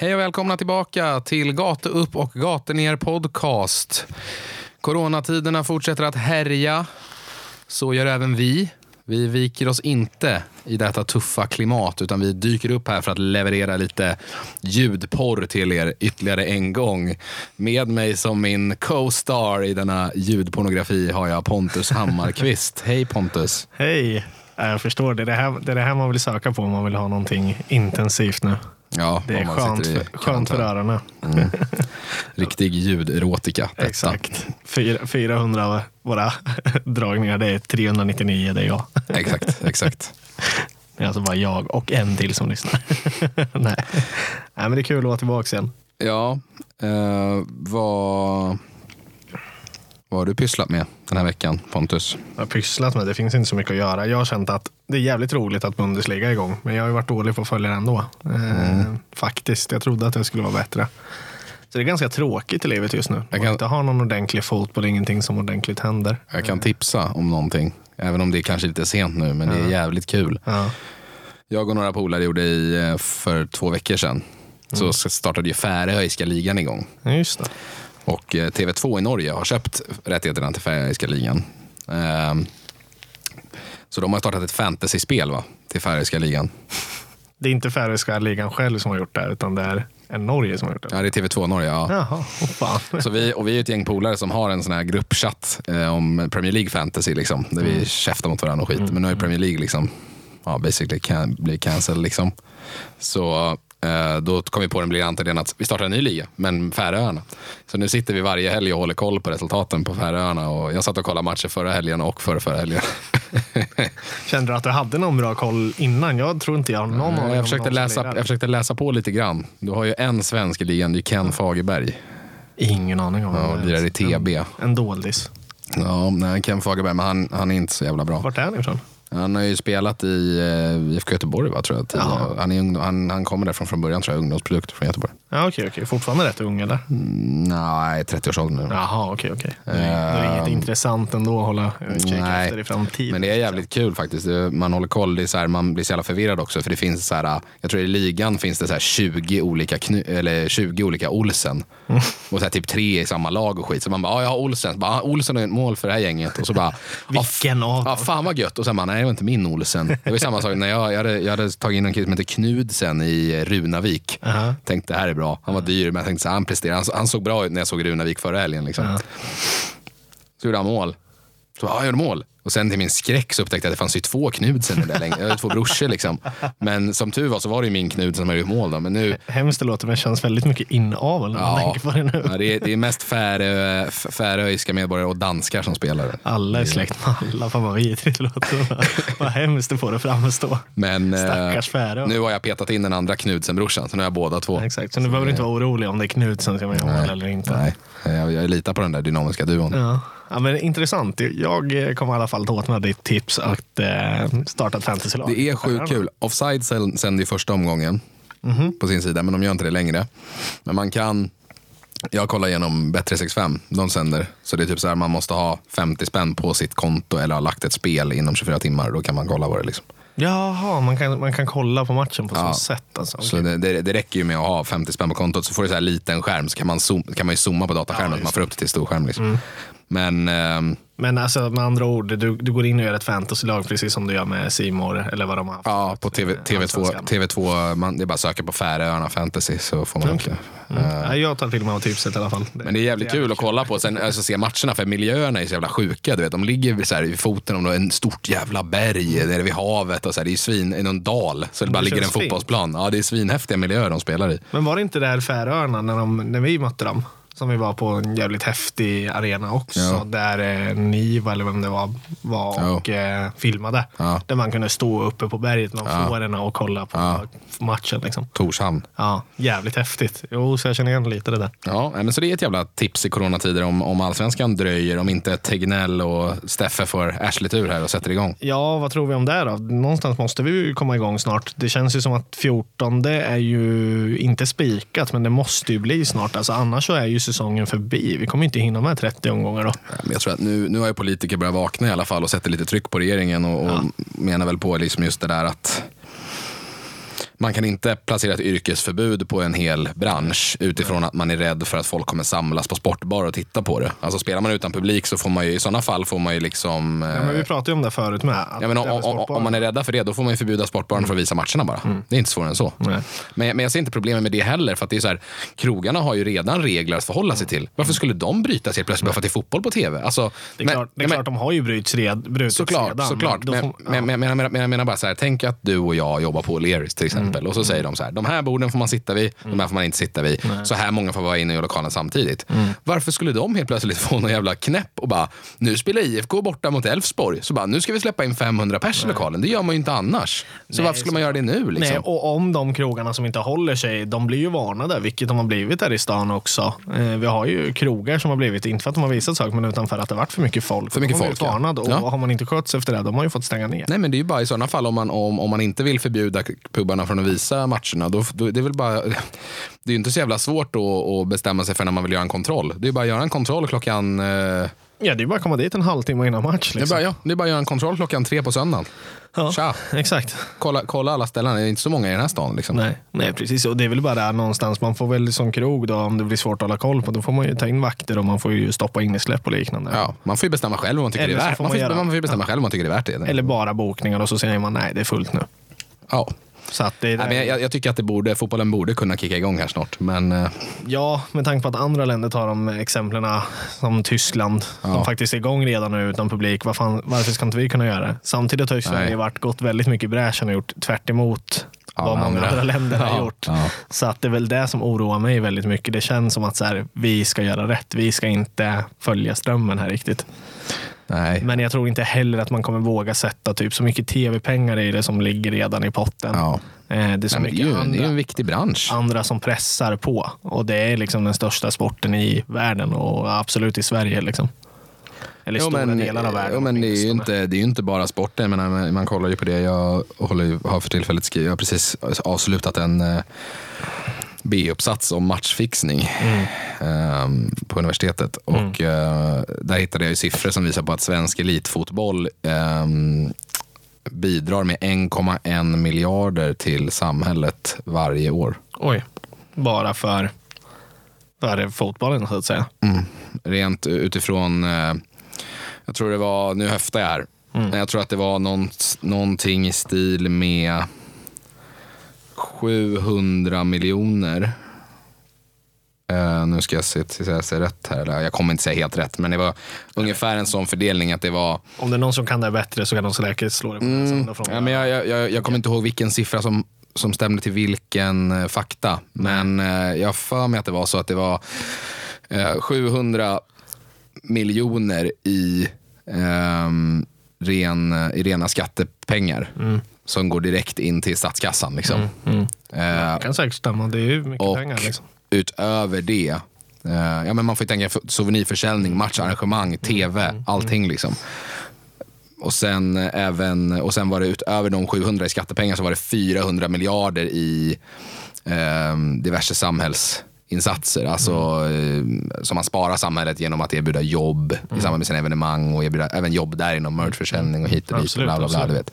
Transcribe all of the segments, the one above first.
Hej och välkomna tillbaka till Gate upp och Gate ner podcast. Coronatiderna fortsätter att härja. Så gör även vi. Vi viker oss inte i detta tuffa klimat utan vi dyker upp här för att leverera lite ljudporr till er ytterligare en gång. Med mig som min co-star i denna ljudpornografi har jag Pontus Hammarkvist. Hej Pontus! Hej! Ja, Jag förstår, det är det, här, det är det här man vill söka på om man vill ha någonting intensivt nu. Ja, Det är skönt i för, skönt för öronen. Riktig ljuderotika. Exakt. Fyra- 400 av våra dragningar, det är 399, det är jag. Exakt, exakt. Det är alltså bara jag och en till som lyssnar. Nej. Nej, men det är kul att vara tillbaka igen. Ja, eh, vad, vad har du pysslat med den här veckan Pontus? Jag har pysslat med, det finns inte så mycket att göra. Jag har känt att det är jävligt roligt att Bundesliga är igång, men jag har ju varit dålig på att följa det ändå. Eh, faktiskt, jag trodde att det skulle vara bättre. Så det är ganska tråkigt i livet just nu. Jag kan- inte ha någon ordentlig fotboll, ingenting som ordentligt händer. Jag kan tipsa om någonting. Även om det är kanske lite sent nu, men det är jävligt kul. Ja. Jag och några polare gjorde i, eh, för två veckor sedan. Så startade ju Färöiska ligan igång. Ja, just det. Och eh, TV2 i Norge har köpt rättigheterna till Färöiska ligan. Ehm, Så de har startat ett fantasyspel va? till Färöiska ligan. Det är inte Färöiska ligan själv som har gjort det, här, utan det är en Norge som har gjort det. Ja, det är TV2 Norge. Ja. Jaha, oh. Så vi, och vi är ett gäng polare som har en sån här gruppchatt eh, om Premier League fantasy. Liksom, där vi käftar mot varandra och skit. Men nu har ju Premier League liksom, ja, basically can, blir cancelled. Liksom. Så då kom vi på den briljanta idén att vi startar en ny liga, men Färöarna. Så nu sitter vi varje helg och håller koll på resultaten på Färöarna. Och jag satt och kollade matcher förra helgen och förra, förra helgen. Kände du att du hade någon bra koll innan? Jag tror inte jag har någon aning om jag, försökte läsa, jag försökte läsa på lite grann. Du har ju en svensk i ligan, det är Ken Fagerberg. Ingen aning om Ja, vem det lirar är. i TB. En, en doldis. Ja, nej, Ken Fagerberg, men han, han är inte så jävla bra. Vart är han ifrån? Han har ju spelat i eh, IFK Göteborg, va, tror jag. tidigare. Ja. Han, är ungdom, han, han kommer därifrån från början, tror jag. Ungdomsprodukt från Göteborg. Ja, okej, okej. Fortfarande rätt ung eller? Mm, nej, 30-årsåldern nu. Jaha, okej, okej. Då är det- då är det inget intressant ändå att hålla utkik nej. efter i framtiden. Men det är jävligt kul faktiskt. Det- Man håller koll. Det är så här, man blir så jävla förvirrad också. För det finns så här, jag tror i ligan finns det så här 20 olika, kny, eller 20 olika Olsen. Mm. Och så här, typ tre i samma lag och skit. Så man bara, ja, jag har Olsen. Så bara, ah, Olsen är ett mål för det här gänget. Och så bara, ja, Vilken av Ja, dem? fan vad gött. Och sen bara, nej det var inte min Olsen. Det var samma sak när jag, jag, hade, jag hade tagit in en kille som heter Knudsen i Runavik. Aha. Tänkte det här är bra. Han var dyr men jag tänkte så han presterar. Han, han såg bra ut när jag såg Runavik förra helgen. Liksom. Så gjorde han mål. Så ja, jag gjorde mål. Och sen till min skräck så upptäckte jag att det fanns ju två Knudsen i där längre. Jag hade två brorsor liksom. Men som tur var så var det ju min Knudsen som hade gjort mål då. Men nu, Hemskt det låter, men känns väldigt mycket inavel när man ja, tänker på det nu. ja, det, är, det är mest färö, färöiska medborgare och danskar som spelar. Alla är släkt med alla. Fan vad vidrigt det låter. vad hemskt det får det framstå. Men eh, Stackars Färö. nu har jag petat in den andra Knudsen-brorsan, så nu har jag båda två. Exakt, så nu behöver du inte vara orolig om det är Knutsen som gör mål eller inte. Nej, jag, jag litar på den där dynamiska duon. Ja. Ja, men intressant. Jag kommer i alla fall ta åt mig ditt tips att eh, starta ett fantasylag. Det är sjukt kul. Offside sänder ju första omgången Mhm. på sin sida, men de gör inte det längre. Men man kan, jag kollar igenom Bättre65, de sänder. Så det är typ så här, man måste ha 50 spänn på sitt konto eller ha lagt ett spel inom 24 timmar. Då kan man kolla på det. Liksom. Jaha, man kan, man kan kolla på matchen på Ja. så sätt. Alltså. Så det, det, det räcker ju med att ha 50 spänn på kontot. Så får du så här liten skärm, så kan man, zoom, kan man ju zooma på dataskärmen. Ja, man får upp det till stor skärm. Liksom. Men ehm, Men alltså, med andra ord, du, du går in och gör ett fantasylag precis som du gör med Simor eller vad de har haft. Ja, på TV, TV2, Allsvenskan. TV2 man, det är bara att söka på Färöarna fantasy så får man det. Mm. Ja, jag tar till mig av tipset i alla fall. Men det är jävligt kul att kolla på. Sen alltså, se matcherna, för miljöerna är så jävla sjuka. Du vet, de ligger så här, i foten av en stort jävla berg nere vid havet. Och så här, det är svin, i någon dal. Så det bara Det ligger en fint. fotbollsplan. Ja, det är svinhäftiga miljöer de spelar i. Men var det inte där Färöarna när, de, när vi mötte dem? Som vi var på en jävligt häftig arena också. Ja. Där eh, Niva eller vem det var, var och eh, filmade. Ja. Där man kunde stå uppe på berget med Ja. fårorna och kolla på matchen. Liksom. Torshamn. Ja, jävligt häftigt. Jo, så jag känner igen lite det där. Ja, men så det är ett jävla tips i coronatider om, om allsvenskan dröjer. Om inte Tegnell och Steffe får arslet-tur här och sätter igång. Ja, vad tror vi om det då? Någonstans måste vi ju komma igång snart. Det känns ju som att 14 är ju inte spikat, men det måste ju bli snart. Alltså, annars så är ju säsongen förbi. Vi kommer inte hinna med 30 omgångar då. Men jag tror att nu, nu har ju politiker börjat vakna i alla fall och sätter lite tryck på regeringen och, och menar väl på liksom just det där att man kan inte placera ett yrkesförbud på en hel bransch utifrån att man är rädd för att folk kommer samlas på sportbar och titta på det. Alltså spelar man utan publik så får man ju i sådana fall får man ju liksom... Ja, men vi pratade ju om det förut med. Ja, men om, om, om man är rädda för det, då får man ju förbjuda sportbaren för att visa matcherna bara. Det är inte svårare än så. Nej. Men, men jag ser inte problemet med det heller. För att det är så här, krogarna har ju redan regler att förhålla sig till. Varför skulle de brytas helt plötsligt bara för att det är fotboll på tv? Alltså, Det är, men- klart, det är men- klart de har ju brutits red, brutits Såklart, redan. såklart. men, men, men, men jag menar bara så här, tänk att du och jag jobbar på O'Learys till exempel. Mm. Och så säger de så här, de här borden får man sitta vid, de här får man inte sitta vid. Så här många får vara inne i lokalen samtidigt. Mm. Varför skulle de helt plötsligt få någon jävla knäpp och bara, nu spelar IFK borta mot Elfsborg. Så bara, nu ska vi släppa in 500 pers i lokalen. Det gör man ju inte annars. Så Nej, varför skulle man göra det nu? Liksom? Nej, och om de krogarna som inte håller sig, de blir ju varnade, vilket de har blivit här i stan också. Eh, vi har ju krogar som har blivit, inte för att de har visat saker, men utan för att det har varit för mycket folk. För mycket de har folk, ja. varnade, och Ja. har man inte skött sig efter det, de har ju fått stänga ner. Nej men det är ju bara i sådana fall om man, om, om man inte vill förbjuda pubbarna från att visa matcherna. Då, då, det är väl bara, det är ju inte så jävla svårt att, att bestämma sig för när man vill göra en kontroll. Det är bara att göra en kontroll klockan... Eh, Ja, det är bara att komma dit en halvtimme innan match. det, är Liksom. bara, ja, det är bara att göra en kontroll klockan tre på söndagen. Ja, Tja! exakt. Kolla, kolla alla ställen, det är inte så många i den här stan. Liksom. Nej, nej, precis. Och det är väl bara där någonstans. Man får väl som krog då, om det blir svårt att hålla koll på, då får man ju ta in vakter och man får ju stoppa in i släpp och liknande. Ja, man får ju bestämma själv vad man tycker Eller det är värt. får Man man får, göra- man får ju bestämma själv vad man tycker det är värt det. Eller bara bokningar och så säger man nej, det är fullt nu. Ja. Så att det är Nej, men jag, jag tycker att det borde, fotbollen borde kunna kicka igång här snart. Men eh, Ja, med tanke på att andra länder tar de exemplen som Tyskland. De faktiskt är igång redan nu utan publik. Vad fan, varför ska inte vi kunna göra det? Samtidigt har Sverige varit, gått väldigt mycket i bräschen och gjort tvärt emot Alla vad många andra. andra, länder har Ja, gjort. ja. Så att det är väl det som oroar mig väldigt mycket. Det känns som att så här, vi ska göra rätt. Vi ska inte följa strömmen här riktigt. Nej. Men jag tror inte heller att man kommer våga sätta typ så mycket tv-pengar i det som ligger redan i potten. Ja. Eh, Det är så Nej, men det, är mycket ju, det är andra en viktig bransch. andra som pressar på. Och det är liksom den största sporten i världen och absolut i Sverige. Liksom. Eller Jo, stora men, delar av världen. jo, men det, är ju inte, det är inte bara sporten. Man, man kollar ju på det. Jag håller, har för tillfället skrivit, jag har precis avslutat en eh, B-uppsats om matchfixning eh, på universitetet. Och eh, Där hittade jag siffror som visar på att svensk elitfotboll eh, bidrar med 1,1 miljarder till samhället varje år. Oj. Bara för, för fotbollen så att säga. rent utifrån, eh, jag tror det var, nu höftar jag här, men jag tror att det var någon, någonting i stil med 700 miljoner. Eh, nu ska jag se till jag säger rätt här. Jag kommer inte säga helt rätt, men det var ungefär en sån fördelning att det var Om det är någon som kan det bättre så kan de säkert slå det på Mm. Ja, men jag, jag, jag, jag kommer inte ihåg vilken siffra som, som stämde till vilken eh, fakta. Men eh, jag för mig att det var så att det var eh, 700 miljoner i, ehm, ren, i rena skattepengar. Som går direkt in till statskassan. Liksom. Eh, Det kan säkert stämma. Det är ju mycket och pengar. Liksom. utöver det, eh, ja, men man får ju tänka souvenirförsäljning, matcharrangemang, tv, allting. liksom. Och sen, eh, även, och sen var det utöver de 700 i skattepengar så var det 400 miljarder i eh, diverse samhällsinsatser. Alltså, eh, som man sparar samhället genom att erbjuda jobb i samband med sina evenemang och erbjuda även jobb där inom merchförsäljning och hit och dit. Och Absolut, bla, bla, bla, absolut. vet.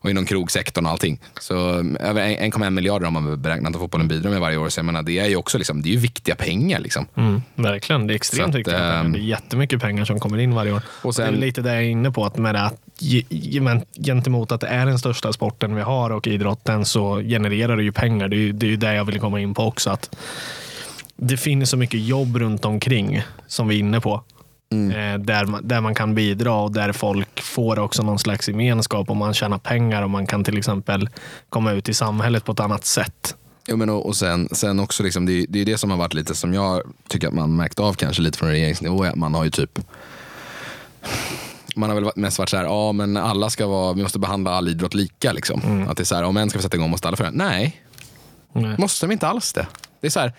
Och inom krogsektorn och allting. Så eh, över en- 1,1 miljarder har man beräknat att fotbollen bidrar med varje år. Så jag menar, det är ju också liksom, det är ju viktiga pengar. Liksom. Mm, verkligen, det är extremt att, viktiga pengar. ehm, Det är jättemycket pengar som kommer in varje år. Och sen- det är lite det jag är inne på, att med det att gentemot att det är den största sporten vi har och idrotten så genererar det ju pengar. Det är ju det, är ju det jag vill komma in på också. Att det finns så mycket jobb runt omkring som vi är inne på. Eh, där, man, där man kan bidra och där folk får också någon slags gemenskap och man tjänar pengar och man kan till exempel komma ut i samhället på ett annat sätt. Jo, men och, och sen, sen också, liksom, det, det är det som har varit lite som jag tycker att man märkt av kanske lite från regeringsnivå. är att Man har ju typ man har väl mest varit så här, ja men alla ska vara, vi måste behandla all idrott lika. Liksom. Att det är så här, om en ska vi sätta igång måste alla få det. Nej, Nej. måste de inte alls det. Det är så här,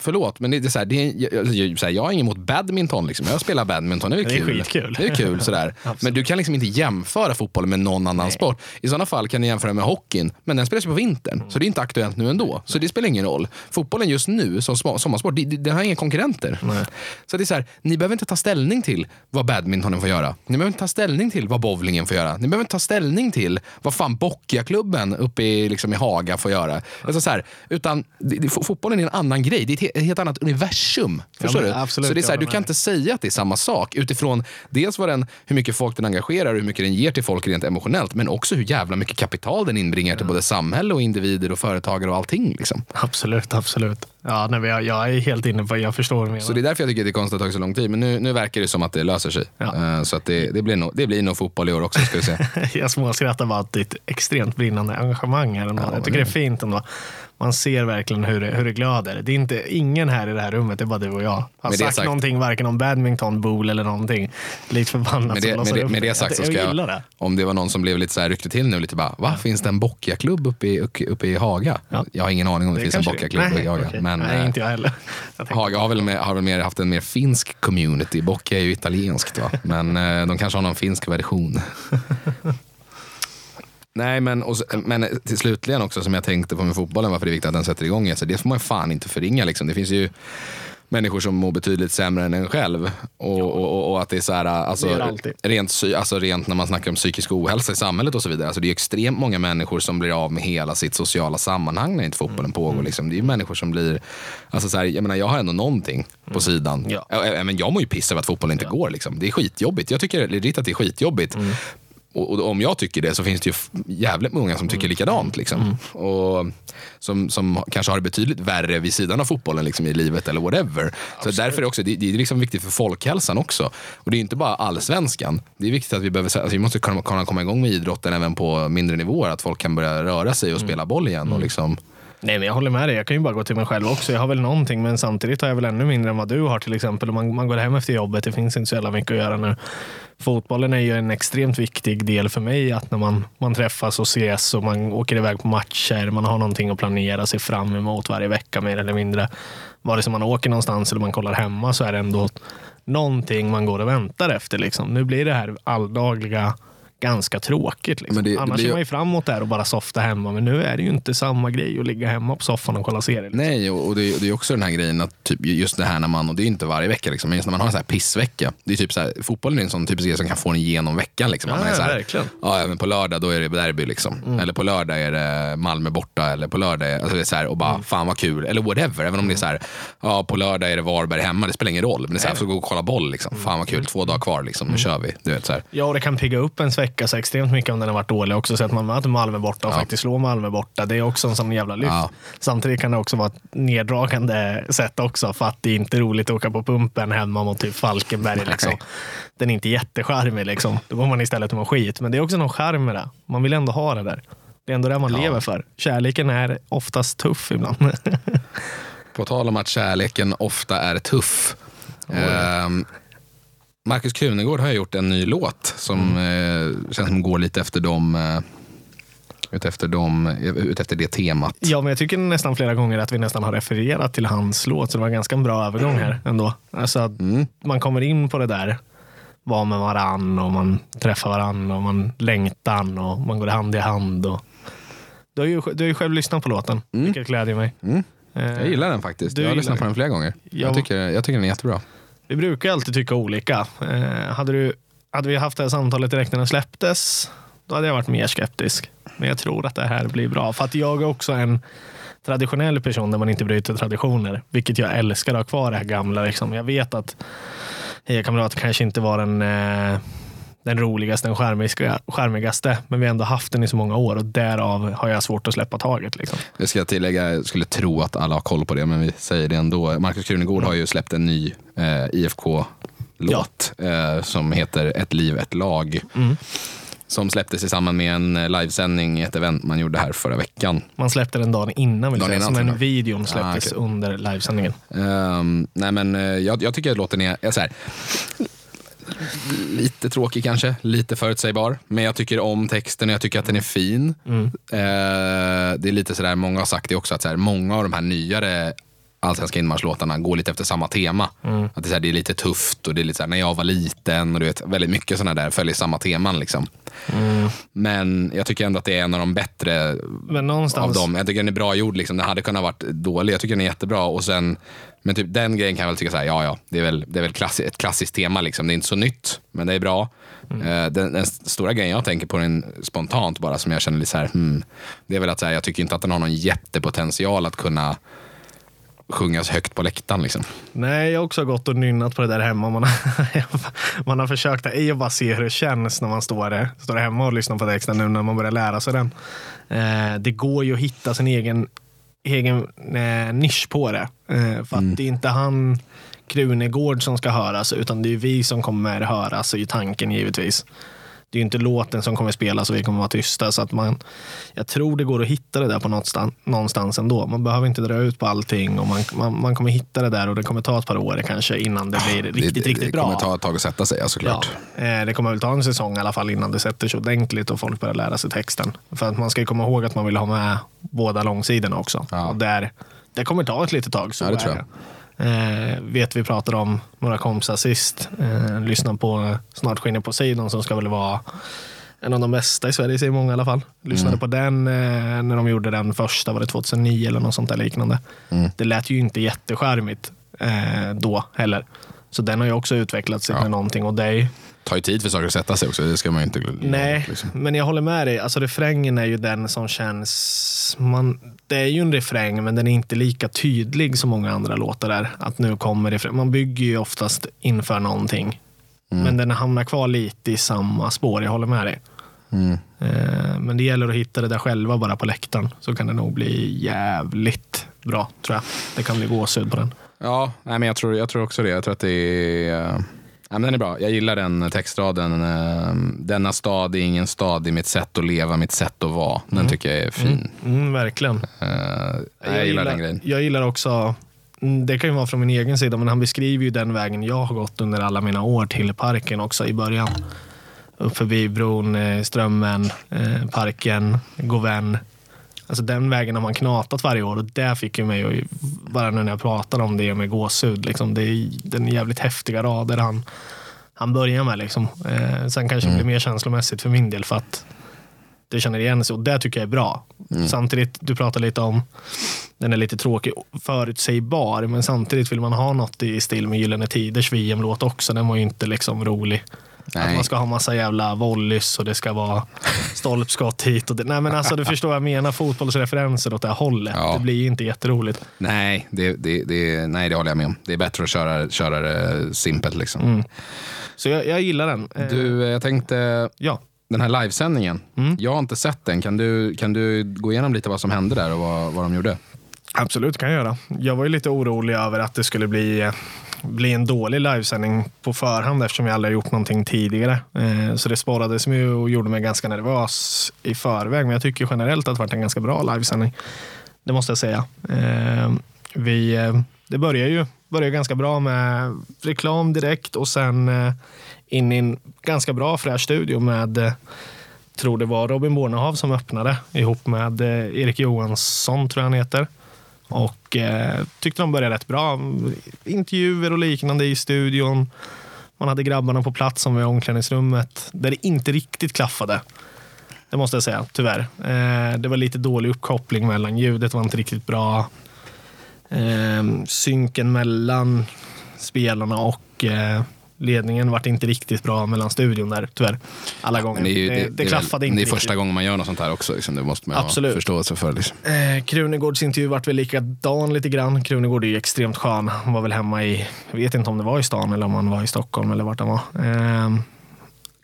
förlåt, men det är så här, det är, jag, jag, så här, jag har inget emot badminton. Liksom. Jag spelar badminton, det är, Det är kul. skitkul. Det är kul sådär. men du kan liksom inte jämföra fotboll med någon annan sport. I sådana fall kan du jämföra med hockeyn, men den spelas ju på vintern. Så det är inte aktuellt nu ändå. Så det spelar ingen roll. Fotbollen just nu, som sommarsport, den har inga konkurrenter. Nej. Så det är så här, ni behöver inte ta ställning till vad badmintonen får göra. Ni behöver inte ta ställning till vad bowlingen får göra. Ni behöver inte ta ställning till vad fan Bockia-klubben uppe i, liksom, i Haga får göra. Alltså så här, utan det, det, fo- fotbollen är en annan grej. Det är ett, he- ett helt annat universum. Förstår men du? absolut, så det är så här, du kan inte säga att det är samma sak utifrån dels vad den, hur mycket folk den engagerar och hur mycket den ger till folk rent emotionellt. Men också hur jävla mycket kapital den inbringar till både samhälle och individer och företagare och allting. Liksom. Absolut, absolut. Ja, nej, jag, jag är helt inne på Jag förstår vad. Så det är därför jag tycker att det är konstigt att det tagit så lång tid. Men nu, nu verkar det som att det löser sig. Ja. Eh, Så att det, det, blir nog, det blir nog fotboll i år också. Ska vi se. jag småskrattar bara åt ditt extremt brinnande engagemang här ändå. Ja, jag tycker det är fint ändå. Man ser verkligen hur det, hur det glöder. Det är inte, ingen här i det här rummet, det är bara du och jag. Har det sagt, sagt- någonting, varken om badminton, bowl eller någonting. Likt förbannat Med det, med, det, med det sagt så ska jag jag, det. om det var någon som blev lite så här ryckte till nu lite bara, va? Finns det en Bockia-klubb uppe i, uppe, i Haga? Ja. Jag har ingen aning om det, finns en det- Nej, i Haga. okej. Men Nej, eh, inte jag heller. Jag Haga har väl, mer, har väl mer haft en mer finsk community. Boccia är ju italienskt va? Men eh, de kanske har någon finsk version. Nej, men, och, men till slutligen också som jag tänkte på med fotbollen, varför det är viktigt att den sätter igång. Alltså, det får man fan inte förringa. Liksom. Det finns ju människor som mår betydligt sämre än en själv. Och, och, och, och att det är så här, alltså, Det är det rent, alltså, rent när man snackar om psykisk ohälsa i samhället och så vidare. Alltså, det är extremt många människor som blir av med hela sitt sociala sammanhang när inte fotbollen Mm. pågår. Liksom. Det är människor som blir, alltså, så här, jag menar jag har ändå någonting på sidan. Mm. Ja. Ja, ä- Men jag mår ju piss över att fotbollen inte går. Liksom. Det är skitjobbigt. Jag tycker legit att det är skitjobbigt. Mm. Och, och om jag tycker det så finns det ju jävligt många som Mm. tycker likadant. Liksom. Och som, som kanske har det betydligt värre vid sidan av fotbollen liksom, i livet eller whatever. Så därför är det, också, det, det är liksom viktigt för folkhälsan också. Och det är inte bara allsvenskan. Det är viktigt att vi, behöver, alltså, vi måste kunna, kunna komma igång med idrotten även på mindre nivåer. Att folk kan börja röra sig och spela boll igen. Och liksom, Nej, men jag håller med dig. Jag kan ju bara gå till mig själv också. Jag har väl någonting, men samtidigt har jag väl ännu mindre än vad du har till exempel. Man, man går hem efter jobbet, det finns inte så jävla mycket att göra nu. Fotbollen är ju en extremt viktig del för mig. Att när man, man träffas och ses och man åker iväg på matcher, man har någonting att planera sig fram emot varje vecka mer eller mindre. Vare sig man åker någonstans eller man kollar hemma så är det ändå någonting man går och väntar efter. Liksom. Nu blir det här alldagliga ganska tråkigt. Liksom. Det- det Annars blir är ju- man ju fram emot det här och bara softa hemma. Men nu är det ju inte samma grej att ligga hemma på soffan och kolla serier. Liksom. Nej, och det, och det är också den här grejen att typ just det här när man, och det är inte varje vecka, liksom, men just när man har en sån här pissvecka. Det är typ så här, fotbollen är en sån typisk grej som kan få en igenom veckan. Liksom. Ja, man är så här, verkligen. Ja, men på lördag då är det derby. Liksom. Eller på lördag är det Malmö borta. Eller på lördag alltså det är så här, och bara fan vad kul. Eller whatever. Även om det är så här, ja, på lördag är det Varberg hemma. Det spelar ingen roll. Men det är så här, så gå och kolla boll. Liksom. Fan vad kul. Två dagar kvar. Liksom. Nu kör vi. Du vet, så här. Ja, och det kan pigga upp ens vecka så extremt mycket om den har varit dålig också. Så att man möter Malmö borta och Ja. faktiskt slår Malmö borta. Det är också en sån jävla lyft. Ja. Samtidigt kan det också vara ett neddragande sätt också. För att det är inte roligt att åka på pumpen hemma mot typ Falkenberg. Liksom. Den är inte jättecharmig. Liksom. Då går man istället och skit. Men det är också någon charm med det. Man vill ändå ha det där. Det är ändå det man lever för. Kärleken är oftast tuff ibland. På tal om att kärleken ofta är tuff. Ehm, Markus Krunegård har gjort en ny låt som eh, känns som går lite efter dem eh, ut efter, dem, ut efter det temat. Ja, men jag tycker nästan flera gånger att vi nästan har refererat till hans låt. Så det var en ganska bra övergång här ändå. Alltså, Mm. Man kommer in på det där, vara med varann och man träffar varann och man längtar och man går hand i hand. Och... Du, har ju, du har ju själv lyssnat på låten, vilket glädjer mig. Mm. Eh, Jag gillar den faktiskt. Du jag har lyssnat på den. flera gånger. Ja. Jag, tycker, jag tycker den är jättebra. Vi brukar alltid tycka olika. Eh, hade, du, hade vi haft det här samtalet direkt när den släpptes, då hade jag varit mer skeptisk. Men jag tror att det här blir bra. För att jag är också en traditionell person där man inte bryter traditioner. Vilket jag älskar att ha kvar det här gamla. Liksom. Jag vet att eh, Heja Kamrat kanske inte var den, eh, den roligaste, den skärmiga, skärmigaste. Men vi har ändå haft den i så många år och därav har jag svårt att släppa taget. Liksom. Det ska jag tillägga, jag skulle tro att alla har koll på det, men vi säger det ändå. Markus Krunegård har ju släppt en ny eh, IFK-låt eh, som heter Ett liv, ett lag. Mm. Som släpptes i samband med en eh, livesändning i ett event man gjorde här förra veckan. Man släppte den dagen innan, vill Dagen säga, innan, som en jag. videon släpptes Ah, okej. under livesändningen. Ehm, nej men, eh, jag, jag tycker att låten är, är så här, lite tråkig kanske, lite förutsägbar. Men jag tycker om texten och jag tycker att den är fin. Mm. Eh, det är lite sådär, många har sagt det också, att så här, många av de här nyare allsvenska inmarschlåtarna går lite efter samma tema. Att det är, så här, det är lite tufft och det är lite så här, när jag var liten och du vet, väldigt mycket sådana där följer samma teman. Liksom. Men jag tycker ändå att det är en av de bättre av dem. Jag tycker den är bra gjord. Liksom. Den hade kunnat varit dålig. Jag tycker den är jättebra. Och sen, men typ den grejen kan jag väl tycka så här, ja ja, det är väl, det är väl klassi- ett klassiskt tema. Liksom. Det är inte så nytt, men det är bra. Eh, Den, den stora grejen jag tänker på den spontant bara, som jag känner lite så här, hmm, det är väl att så här, jag tycker inte att den har någon jättepotential att kunna sjungas högt på läktaren. Liksom. nej, jag har också gått och nynnat på det där hemma. Man har, man har försökt att bara se hur det känns när man står, där, står hemma och lyssnar på texten nu när man börjar lära sig den. Eh, det går ju att hitta sin egen, egen eh, nisch på det. Eh, för att det är inte han Krunegård som ska höras, utan det är vi som kommer höras i tanken givetvis. Det är ju inte låten som kommer spelas och vi kommer vara tysta. Så att man, jag tror det går att hitta det där på något stan, någonstans ändå. Man behöver inte dra ut på allting och man, man, man kommer hitta det där och det kommer ta ett par år kanske innan det blir riktigt, det, riktigt det bra. kommer ta ett tag att sätta sig, ja, Ja, såklart. eh, det kommer väl ta en säsong i alla fall innan det sätter sig ordentligt och folk börjar lära sig texten. För att man ska komma ihåg att man vill ha med båda långsidorna också. Ja. Och där, det kommer ta ett litet tag. Så Ja, det tror jag. Eh, vet vi pratade om några kompisar sist. Eh, lyssna på Snart skiner på sidan som ska väl vara en av de bästa i Sverige, säger många i alla fall. Lyssnade Mm. på den eh, när de gjorde den första, var det 2009 eller något sånt där liknande. Mm. Det lät ju inte jättecharmigt eh, då heller. Så den har ju också utvecklats Ja. till någonting och det är tar ju tid för saker att sätta sig också. Det ska man ju inte glömma. Nej, Liksom. men jag håller med dig. Alltså refrängen är ju den som känns... Man, det är ju en refräng, men den är inte lika tydlig som många andra låtar är. Att nu kommer refräng. Man bygger ju oftast inför någonting. Mm. Men den hamnar kvar lite i samma spår. Jag håller med dig. Mm. Eh, Men det gäller att hitta det där själva bara på läktaren. Så kan det nog bli jävligt bra, tror jag. Det kan bli gåshud på den. Ja, nej, men jag, tror, jag tror också det. Jag tror att det är... Ja, den är bra. Jag gillar den textraden. eh, Denna stad är ingen stad i mitt sätt att leva, mitt sätt att vara. Den tycker jag är fin. Mm, verkligen. Eh, nej, jag, gillar den grejen. Jag gillar också, mm, det kan ju vara från min egen sida, men han beskriver ju den vägen jag har gått under alla mina år till parken också i början. Upp förbi bron, eh, Strömmen, parken, Govän. Alltså den vägen har man knatat varje år och det fick ju mig, att, bara nu när jag pratar om det med gåshud, liksom, det är den jävligt häftiga rader han, han börjar med. Liksom. Eh, sen kanske det blir mer känslomässigt för min del för att det känner igen sig och det tycker jag är bra. Samtidigt, du pratar lite om den är lite tråkig, förutsägbar, men samtidigt vill man ha något i stil med Gyllene Tiders VM-låt också. Den var ju inte liksom rolig. Att Nej. man ska ha massa jävla volleys och det ska vara stolpskott hit och det. Nej men alltså du förstår vad jag menar, fotbollsreferenser åt det här hållet. Ja. Det blir ju inte jätteroligt. Nej, det, det, det, nej, det håller jag med om. Det är bättre att köra, köra det simpelt. Liksom. Mm. Så jag, jag gillar den. Eh, Du, jag tänkte, Ja. den här livesändningen. Mm. Jag har inte sett den. Kan du, kan du gå igenom lite vad som hände där och vad, vad de gjorde? Absolut kan jag göra. Jag var ju lite orolig över att det skulle bli, eh, bli en dålig livesändning på förhand eftersom jag aldrig har gjort någonting tidigare. Eh, så det sporrades mig och gjorde mig ganska nervös i förväg. Men jag tycker generellt att det varit en ganska bra livesändning. Det måste jag säga. Eh, vi, eh, det börjar ju börjar ganska bra med reklam direkt och sen in i en ganska bra fräsch studio med tror det var Robin Bornehav som öppnade ihop med Erik Johansson, tror jag han heter. Och eh, tyckte de började rätt bra. Intervjuer och liknande i studion. Man hade grabbarna på plats som var i omklädningsrummet där det inte riktigt klaffade. Det måste jag säga, tyvärr. Eh, det var lite dålig uppkoppling mellan ljudet var inte riktigt bra. Eh, synken mellan spelarna och eh, ledningen vart inte riktigt bra mellan studion där, tyvärr. Alla gånger. Det, ju- det, är väl- klaffade inte Det är riktigt. första gången man gör något sånt här också. Liksom. Det måste man ju ha Absolut. förståelse för. Liksom. Eh, Krunegårds intervju vart väl likadan lite grann. Krunegård är ju extremt skön. Han var väl hemma i, jag vet inte om det var i stan eller om han var i Stockholm eller vart han var. Eh,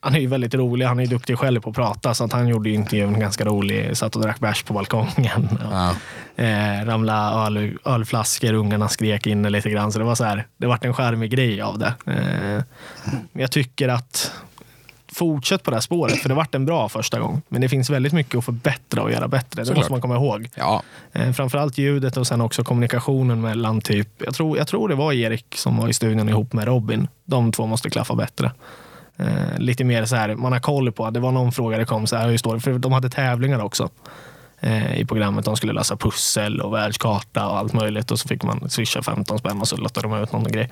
han är ju väldigt rolig. Han är duktig själv på att prata så att han gjorde ju intervjun ganska rolig. Satt och drack bärs på balkongen. Ja. Eh, ramla öl, ölflaskor, ungarna skrek inne lite grann. Så det var så här, det vart en charmig grej av det. Eh, jag tycker att fortsätt på det här spåret, för det vart en bra första gång. Men det finns väldigt mycket att förbättra och göra bättre. Det Såklart. måste man komma ihåg. Ja, Eh, framförallt ljudet och sen också kommunikationen mellan typ, jag tror, jag tror det var Erik som var i studion ihop med Robin. De två måste klaffa bättre. Eh, lite mer så här, man har koll på, det var någon fråga det kom så här, hur står det? För de hade tävlingar också. eh, i programmet. De skulle lösa pussel och världskarta och allt möjligt. Och så fick man swisha 15 spänn och så lottade de ut någon grej.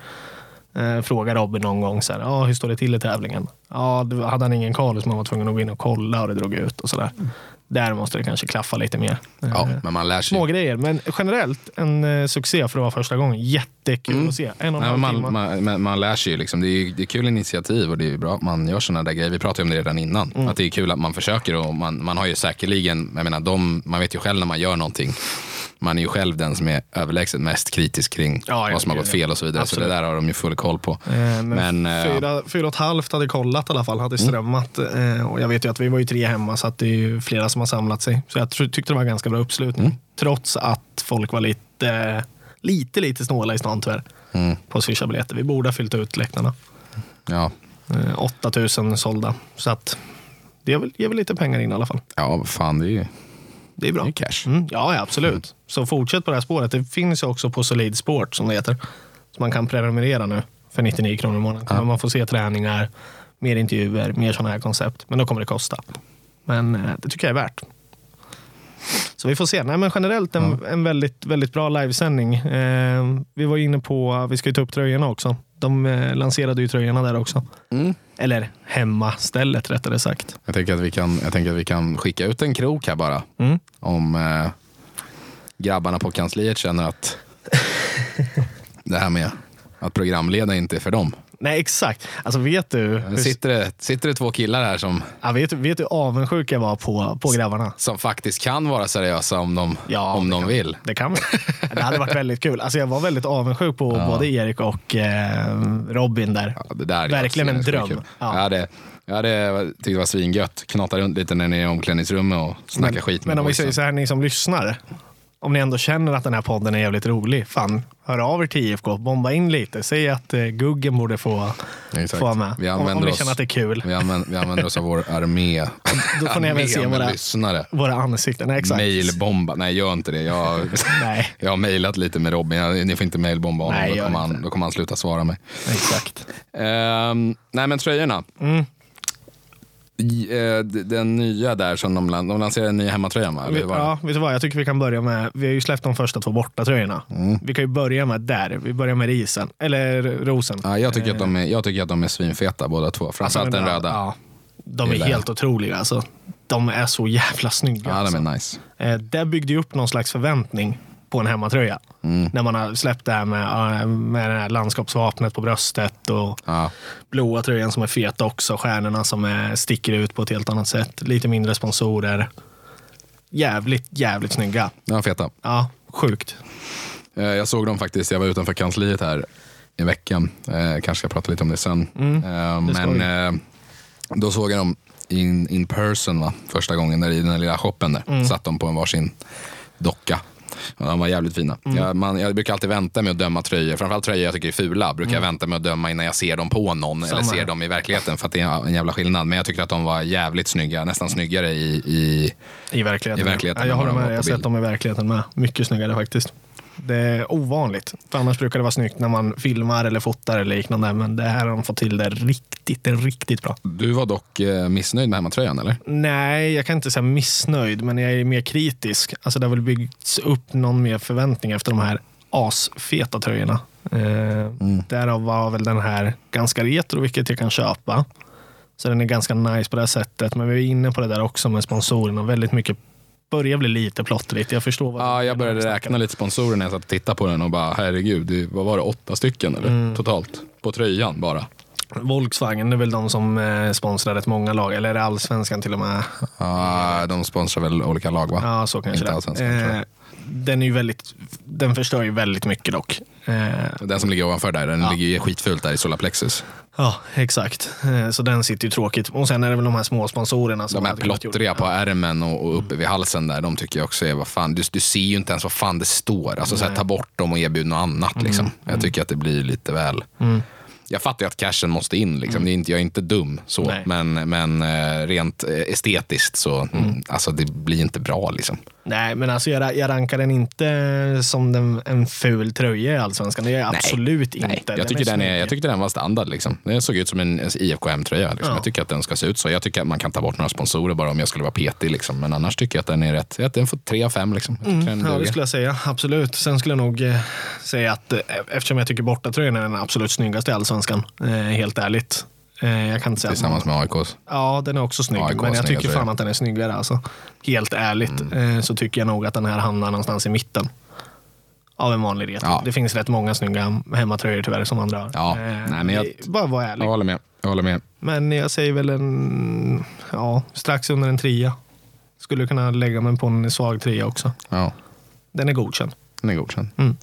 Eh, fråga Robin någon gång så här, ah, hur står det till i tävlingen. Ja, då hade han ingen koll så man var tvungen att gå in och kolla och det drog ut och sådär. Mm. Där måste det kanske klaffa lite mer. Ja, Eh, men man lär sig. Små grejer, men generellt en eh, succé för att vara första gången. Jättekul att se. En och Mm. Halv man, man, man, man lär sig ju. Liksom. Det, är, det är kul initiativ och det är bra att man gör sådana där grejer. Vi pratade om det redan innan. Mm. Att det är kul att man försöker och man, man har ju säkerligen, jag menar, de, man vet ju själv när man gör någonting. Man är ju själv den som är överlägset mest kritisk kring Ja, vad som har gått fel och så vidare. Absolut. Så det där har de ju full koll på. Eh, Men, Men, eh, fyra, fyra och ett halvt hade kollat i alla fall, Mm. hade strömmat. Eh, Och jag vet ju att vi var ju tre hemma så att det är ju flera som har samlat sig. Så jag tyckte det var ganska bra uppslutning. Mm. Trots att folk var lite, lite, lite snåla i stan tyvärr. Mm. På swisha-biljetter. Vi borde ha fyllt ut läktarna. Ja, Eh, 8000 sålda. Så att det ger väl, ger väl lite pengar in i alla fall. ja fan det är ju Det är bra. det är cash. Mm, ja, ja, absolut. Så fortsätt på det här spåret. Det finns också på Solid Sport som det heter. Så man kan prenumerera nu för 99 kronor i månaden. Ja. Man får se träningar, mer intervjuer, mer sådana här koncept. Men då kommer det kosta. Men eh, det tycker jag är värt. Så vi får se. Nej, men generellt en, en väldigt, väldigt bra livesändning. Eh, vi var inne på, vi ska ju ta upp tröjorna också. De eh, lanserade ju tröjorna där också. Mm. Eller hemmastället rättare sagt. Jag, tänker att vi kan, jag tänker att vi kan skicka ut en krok här bara. Mm. Om eh, grabbarna på kansliet känner att det här med att programleda inte är för dem. Nej, exakt. Alltså vet du, hur, Sitter det, sitter det två killar här som, ja, vet, du- vet du hur avundsjuk jag var på, på grabbarna? som faktiskt kan vara seriösa om de, Ja, om det de kan- vill? Det kan vi. Det hade varit väldigt kul. Alltså jag var väldigt avundsjuk på både Erik och eh, Robin där. Ja, det där är Verkligen en dröm. kul. Ja. Jag hade, jag hade tyckt det var svingött. Knata runt lite när ni är i omklädningsrummet och snacka Men, skit med men om vi säger så här, ni som lyssnar. Om ni ändå känner att den här podden är jävligt rolig, fan, hör av er till IFK. Bomba in lite. Säg att eh, Guggen borde få, Exakt. få vara med. Vi Om, om ni oss- känner att det är kul. Vi använder, vi använder oss av vår armé. Då får ni även se våra, lyssnare. våra ansikten. Nej, exakt. Mailbomba. Nej, gör inte det. Jag, Nej, jag har mailat lite med Robin. Jag, ni får inte mailbomba honom. Nej, då, kommer han, då kommer han sluta svara mig. exakt. Ehm, nej, men tröjorna. Mm. Eh, den nya där som de, de lanserade en ny hemmatröja? Eller Vi, ja, vet du vad? Jag tycker vi kan börja med, vi har ju släppt de första två bortatröjorna. Mm. Vi kan ju börja med där. Vi börjar med risen, eller rosen. Ja, jag, tycker att de är, jag tycker att de är svinfeta båda två. Framförallt den röda. Ja, Ja, de är helt otroliga. Alltså. De är så jävla snygga. alltså. de är nice. eh, det byggde ju upp någon slags förväntning på en hemmatröja. Mm. När man har släppt det här med, med det här landskapsvapnet på bröstet och Ja. blåa tröjan som är fet också. Stjärnorna som är, sticker ut på ett helt annat sätt. Lite mindre sponsorer. Jävligt, jävligt snygga. Var feta. Ja, sjukt. Eh, Jag såg dem faktiskt, jag var utanför kansliet här i veckan. Eh, kanske ska prata lite om det sen. Mm, Eh, det men då såg jag dem in, in person va? första gången där i den lilla shoppen där. Mm. Satt de på en varsin docka. Och de var jävligt fina. Mm. Jag, man, jag brukar alltid vänta med att döma tröjor, framförallt tröjor jag tycker är fula, brukar jag vänta med att döma innan jag ser dem på någon Mm. Samma eller ser här. dem i verkligheten för att det är en jävla skillnad. Men jag tycker att de var jävligt snygga, nästan snyggare i, i I verkligheten. I verkligheten Ja, jag håller de var Jag har sett dem i verkligheten med. Mycket snyggare faktiskt. Det är ovanligt. För annars brukar det vara snyggt när man filmar eller fotar eller liknande. Men det här har de fått till det riktigt, det är riktigt bra. Du var dock eh, missnöjd med hemmatröjan eller? Nej, jag kan inte säga missnöjd, men jag är mer kritisk. Alltså det har väl byggts upp någon mer förväntning efter de här asfeta tröjorna. Eh, Därav var väl den här ganska retro, vilket jag kan köpa. Så den är ganska nice på det sättet. Men vi är inne på det där också med sponsorerna. Väldigt mycket börjar bli lite plottrigt. Jag förstår vad Ja, jag började räkna lite sponsorer när jag satt och tittade på den och bara herregud, det, vad var det, åtta stycken eller? Mm. Totalt? På tröjan bara. Volkswagen är väl de som eh, sponsrar rätt många lag. Eller är det allsvenskan till och med? Ja, de sponsrar väl olika lag va? Ja, så kanske Inte det allsvenskan, är. Eh, Den, är ju väldigt, den förstör ju väldigt mycket dock. Eh, Den som ligger ovanför där, den Ja. ligger ju skitfult där i Solarplexus. Ja, exakt. Eh, Så den sitter ju tråkigt. Och sen är det väl de här små sponsorerna. Som De här plottriga på ärmen och, och uppe vid halsen där, de tycker jag också är, vad fan, du, du ser ju inte ens vad fan det står. Alltså så här, ta bort dem och erbjud något annat liksom. Jag tycker att det blir lite väl... Mm. Jag fattar ju att cashen måste in, liksom. inte, jag är inte dum så. Nej. Men, men eh, rent estetiskt så, mm. alltså det blir inte bra liksom. Nej, men alltså jag, jag rankar den inte som den, en ful tröja i Allsvenskan. Det är jag absolut Nej, inte. jag, tycker den är, jag tyckte den var standard. Liksom. Den såg ut som en IFK M-tröja. Liksom. Ja. Jag tycker att den ska se ut så. Jag tycker att man kan ta bort några sponsorer bara om jag skulle vara petig. Liksom. Men annars tycker jag att den är rätt. Att den får tre av fem. Liksom. Den Ja, det skulle jag säga. Absolut. Sen skulle jag nog eh, säga att eh, eftersom jag tycker bortatröjan är den absolut snyggaste i Allsvenskan, eh, helt ärligt. Eh, jag kan inte säga att Tillsammans med AIKs. Ja, den är också snygg. AIK men jag tycker fan att den är snyggare. Alltså. Helt ärligt Mm. eh, så tycker jag nog att den här hamnar någonstans i mitten. Av en vanlig retro. Ja. Det finns rätt många snygga hemmatröjor tyvärr som andra har. Ja, nej, men jag- Bara vara ärlig. Jag håller med. Jag håller med. Men jag säger väl en, ja, strax under en trea. Skulle kunna lägga mig på en svag trea också. Ja, Den är godkänd. den är godkänd. Mm.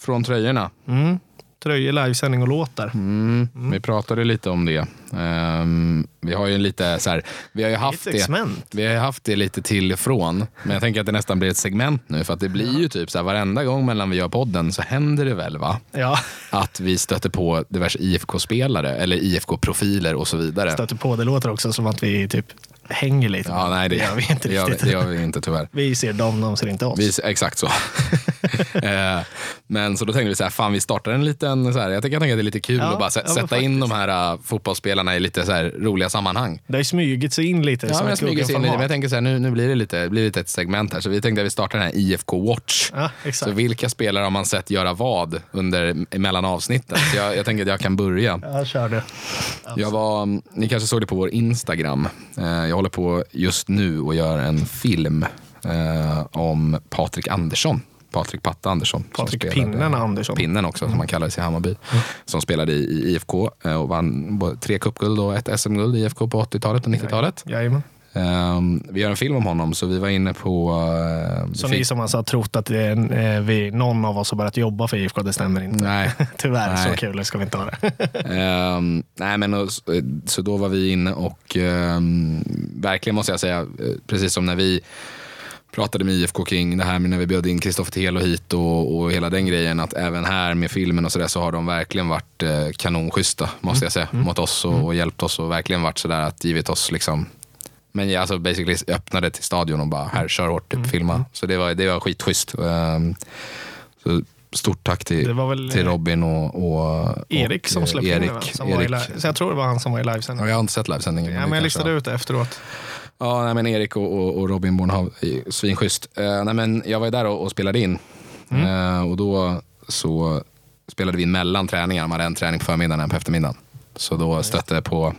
Från tröjorna. Mm. Tröjor, livesändning och låtar. Mm. Vi pratade lite om det. Ehm, vi har ju lite så här, vi har ju haft det. Vi har haft det lite till ifrån. Men jag tänker att det nästan blir ett segment nu. För att det blir ju typ så här varenda gång mellan vi gör podden så händer det väl va? Ja, Att vi stöter på diverse IFK-spelare eller IFK-profiler och så vidare. stöter på. Det låter också som att vi typ hänger lite. Ja, nej, det, det gör vi inte det gör, riktigt. det gör vi inte tyvärr. Vi ser dem, de ser inte oss. Vi, exakt så. Eh, men så då tänkte vi så här, fan vi startar en liten, så här, jag tänker jag tänker att det är lite kul Ja, att bara sä- ja, sätta in de här uh, fotbollsspelarna i lite så roliga sammanhang. Det har smugit sig in lite Ja, men smyger sig in det. Men jag tänker så här, nu, nu blir det lite, blir lite ett segment här. Så vi tänkte att vi startar den här IFK Watch. Ja, Så vilka spelare har man sett göra vad under, mellan avsnitten? Så jag, jag tänker att jag kan börja. Ja, kör du. Jag var, ni kanske såg det på vår Instagram. Eh, jag håller på just nu och gör en film eh, om Patrik Andersson. Patrik Patte Andersson. Patrik spelade- Pinnen Andersson. Pinnen också, som han kallades i Hammarby. Som spelade i, i IFK eh, och vann tre cupguld och ett SM-guld i IFK på 80-talet och 90-talet. Jajamän. Um, vi gör en film om honom, så vi var inne på... Uh, Så ni som alltså har trott att är, eh, vi, någon av oss har börjat jobba för IFK, det stämmer inte. Nej. Tyvärr, Nej. så kul ska vi inte ha det. Ehm, nej men och, så då var vi inne och ehm, verkligen måste jag säga, eh, precis som när vi pratade med IFK kring det här med när vi bjöd in Kristoffer Telo hit och, och hela den grejen, att även här med filmen och sådär så har de verkligen varit eh, kanonschyssta, måste jag säga, mot oss och, och hjälpt oss och verkligen varit sådär att givit oss liksom men jag alltså basically öppnade till stadion och bara, här, kör hårt, typ, filma. Så det var, det var skitschysst. Ehm, så stort tack till, till eh, Robin och, och Erik och, som eh, släppte in Erik, det, va? som var i Erik. Så jag tror det var han som var i livesändning. Ja, jag har inte sett livesändningen. Ja, men jag listade ut det efteråt. Ja, nej, men Erik och, och, och Robin Bornhav, svinschysst. Uh, nej, men jag var ju där och, och spelade in. Mm. Eh, och då så spelade vi in mellan träningar. Man hade en träning på förmiddagen och en på eftermiddagen. Så då stötte jag på...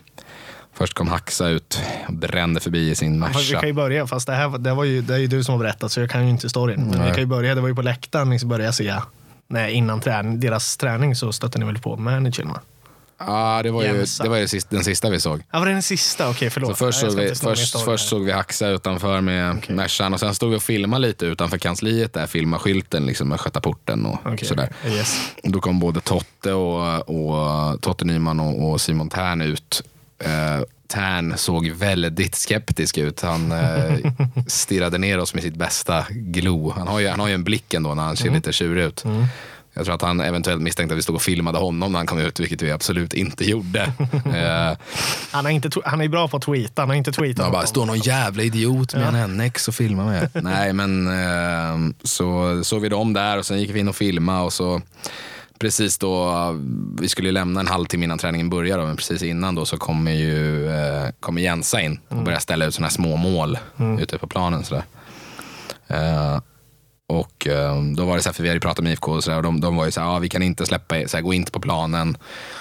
Först kom Haxa ut och brände förbi i sin fast vi Merca. kan ju börja, fast det här det var ju, det är ju du som har berättat så jag kan ju inte storyn. Men Nej. vi kan ju börja, det var ju på läktaren ni började se. Nej, innan träning, deras träning så stötte ni väl på managern va? Ja, det var ju, det var ju sist, den sista vi såg. Ja, var det den sista? Okej, förlåt. Så först, Nej, såg vi, först, först såg vi Haxa utanför med okay. Mercan och sen stod vi och filmade lite utanför kansliet där, filmade skylten liksom med Sköta-porten och Okej, sådär. Yes. Då kom både Totte och, och Totte Nyman och, och Simon Tern ut. Eh, Tern såg väldigt skeptisk ut. Han eh, stirrade ner oss med sitt bästa glo. Han har ju, han har ju en blick ändå när han ser lite tjurig ut. Jag tror att han eventuellt misstänkte att vi stod och filmade honom när han kom ut, vilket vi absolut inte gjorde. eh, Han, har inte, han är bra på att tweeta, han har inte tweetat. jag bara, står någon jävla idiot med en NX och filmar med. Nej, men eh, så såg vi dem där och sen gick vi in och filmade och så precis då, vi skulle lämna en halvtimme innan träningen började, men precis innan då så kommer ju eh, kommer Jensa in och börjar ställa ut sådana här små mål ute på planen. Sådär. Eh, och eh, då var det så här, för vi hade pratat med IFK och, så där, och de, de var ju så här, ja, vi kan inte släppa er, så här, gå inte på planen,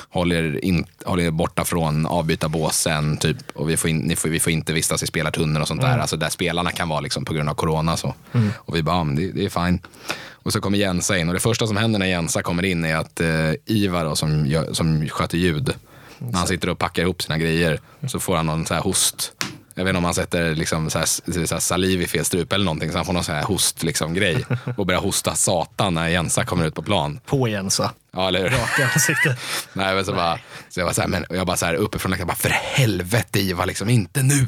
håll er, in, håll er borta från avbytarbåsen typ, och vi får, in, får, vi får inte vistas i spelartunneln och sånt där, alltså där spelarna kan vara liksom, på grund av corona. Så. Och vi bara, ja, men det, det är fine. Och så kommer Jensa in och det första som händer när Jensa kommer in är att eh, Ivar då, som, gör, som sköter ljud, när han sitter och packar ihop sina grejer så får han någon så här host. Jag vet inte om han sätter liksom så här, så här saliv i fel strupe eller någonting så han får någon så här host liksom grej och börjar hosta satan när Jensa kommer ut på plan. På Jensa. Ja, eller hur? Rakt i ansiktet. Nej, men så, bara, så jag var så här, men jag bara så här uppifrån läktaren, bara för helvete Ivar, liksom inte nu.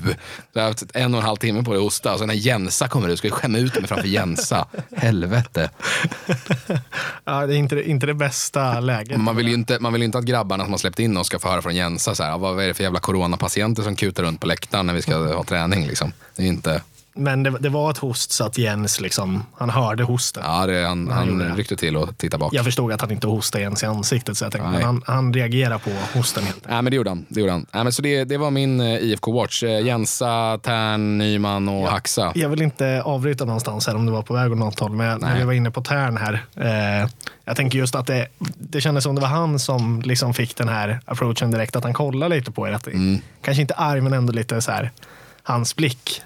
Så jag har haft en och en halv timme på det att hosta och sen när Jensa kommer ut ska jag skämma ut mig framför Jensa. Helvete. Ja, det är inte, inte det bästa läget. Man vill, ju inte, man vill inte att grabbarna som har släppt in oss ska få höra från Jensa så här, vad är det för jävla coronapatienter som kutar runt på läktaren när vi ska ha träning. Liksom. Det är inte, Men det, det var ett host så att Jens liksom, han hörde hosten. Ja, det, han, Han han ryckte till och tittade bak. Jag förstod att han inte hostade Jens i ansiktet så jag tänkte, men han, han reagerar på hosten helt. Nej, men det gjorde han. Det, gjorde han. Nej, men så det, det var min eh, IFK-watch. Eh, Jensa, Tern, Nyman och Haxa. Jag vill inte avbryta någonstans här om du var på väg åt något håll, men när vi var inne på Tern här. Eh, jag tänker just att det, det kändes som det var han som liksom fick den här approachen direkt, att han kollade lite på er. Att Mm. Kanske inte arg, men ändå lite så här, hans blick.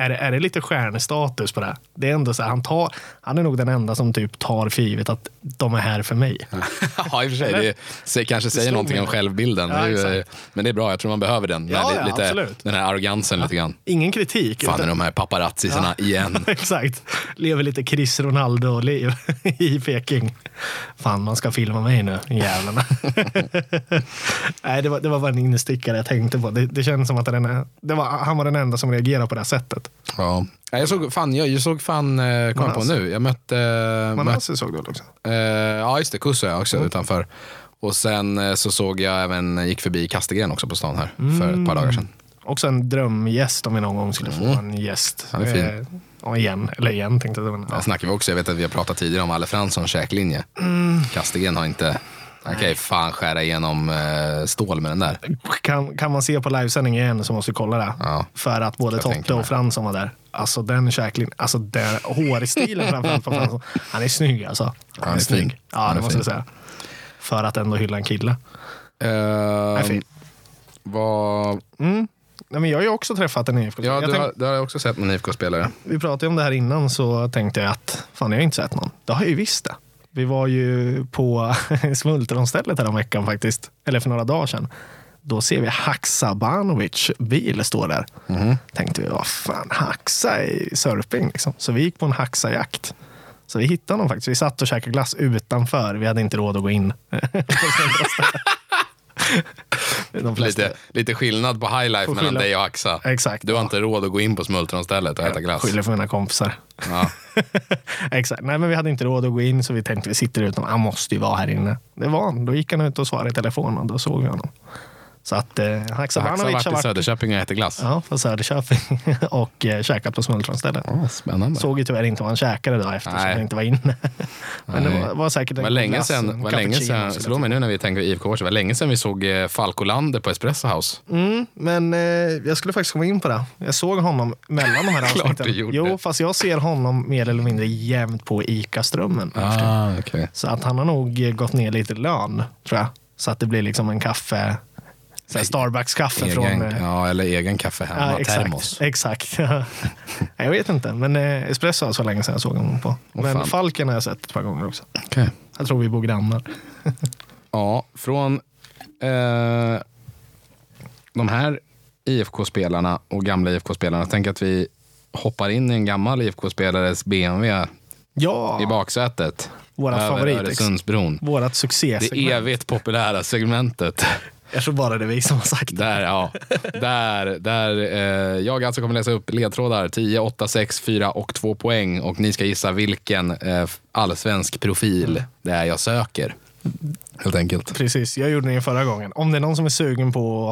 Är det, är det lite stjärnstatus på det? Det är ändå så här, han, tar, han är nog den enda som typ tar för givet att de är här för mig. ja, i och för sig. Eller? Det, kanske säger slog någonting mig. om självbilden. Ja, Det men det är bra. Jag tror man behöver den. Ja, ja, lite, absolut. den här arrogansen lite grann. Ingen kritik. Fan utan- de här paparazzisarna igen. Exakt. Lever lite Chris Ronaldo-liv i Peking. Fan, man ska filma mig nu, jävlarna. Nej, det var, det var bara en instickare jag tänkte på. Det, det känns som att den det var, han var den enda som reagerade på det här sättet. Ja. Ja, Jag såg fan, jag, jag såg fan eh, kom jag på nu. Jag mötte... mötte Manassi såg du väl också? eh, ja, just det. Kusso jag också utanför. Och sen eh, så såg jag även, gick förbi Kastegren också på stan här för ett par dagar sedan. Också en drömgäst om vi någon gång skulle få en gäst. Han är fin. Eh, och igen, eller igen tänkte jag. Men, ja. snackar vi också, jag vet att vi har pratat tidigare om Alle Franssons käklinje. Kastegren har inte, han kan ju fan skära igenom eh, stål med den där. kan, kan man se på livesändning igen så måste vi kolla det. Ja. För att både Totte och Fransson var där. Alltså den käklinjen, alltså den hårstilen framförallt på Fransson. Han är snygg alltså. Han är fin. snygg. Ja, Han det är måste fin. jag säga. För att ändå hylla en kille. Uh, är fin. vad, Mm. Nej, men jag har ju också träffat en IFK. ja, jag du tänk, har, du har också sett en IFK-spelare. Vi pratade om det här innan så tänkte jag att fan jag har inte sett någon. Det har jag ju visst det. Vi var ju på smultronstället här om veckan faktiskt. Eller för några dagar sedan. Då ser vi Haksabanovic bil stå där. Tänkte vi, vad fan, Haxa i surfing liksom. Så vi gick på en Haxa-jakt. Så vi hittade honom faktiskt. Vi satt och käkade glass utanför. Vi hade inte råd att gå in. på. Lite, lite skillnad på highlife mellan dig och Axa. Exakt. Du har inte råd att gå in på smultronstället och äta glass. Skyller för mina kompisar. Ja. Exakt. Nej, men vi hade inte råd att gå in så vi tänkte vi sitter utom. Han måste ju vara här inne. Det var han. Då gick han ut och svarade i telefon och då såg vi honom. Så att eh, Axa har Haksabanovic varit i Söderköping och ätit glass. ja, på Söderköping och eh, käkat på smultronstället. Ja, spännande. Såg ju tyvärr inte vad han käkade då eftersom Nej. jag inte var inne. Men det Nej. var, var säkert Det en var länge sedan, var länge sedan, skulle slå mig nu när vi tänker IFK det var länge sedan vi såg eh, Falco Lander på Espresso House. Mm, men eh, jag skulle faktiskt komma in på det. Jag såg honom mellan de här Klart avsnitten. du gjorde. Jo, fast jag ser honom mer eller mindre jämt på ICA-strömmen. Ah, okay. Så att han har nog eh, gått ner lite lön, tror jag. Så att det blir liksom en kaffe, Starbucks-kaffe från... egen, eh, ja, eller egen kaffe hemma, exakt, termos. Exakt. jag vet inte, men eh, espresso var så länge sedan jag såg honom på. Åh, men fan. Falken har jag sett ett par gånger också. Okej. Jag tror vi bor grannar. Ja, från eh, de här IFK-spelarna och gamla IFK-spelarna, tänk att vi hoppar in i en gammal IFK-spelares BMW Ja, i baksätet. Våra över favorit- Öresundsbron. vårat succé Det evigt populära segmentet. Jag tror bara det är vi som har sagt det. Där, ja. Där, där eh, jag alltså kommer läsa upp ledtrådar 10, 8, 6, 4 och 2 poäng. Och ni ska gissa vilken eh, allsvensk profil det är jag söker. Helt enkelt. Precis, jag gjorde det förra gången. Om det är någon som är sugen på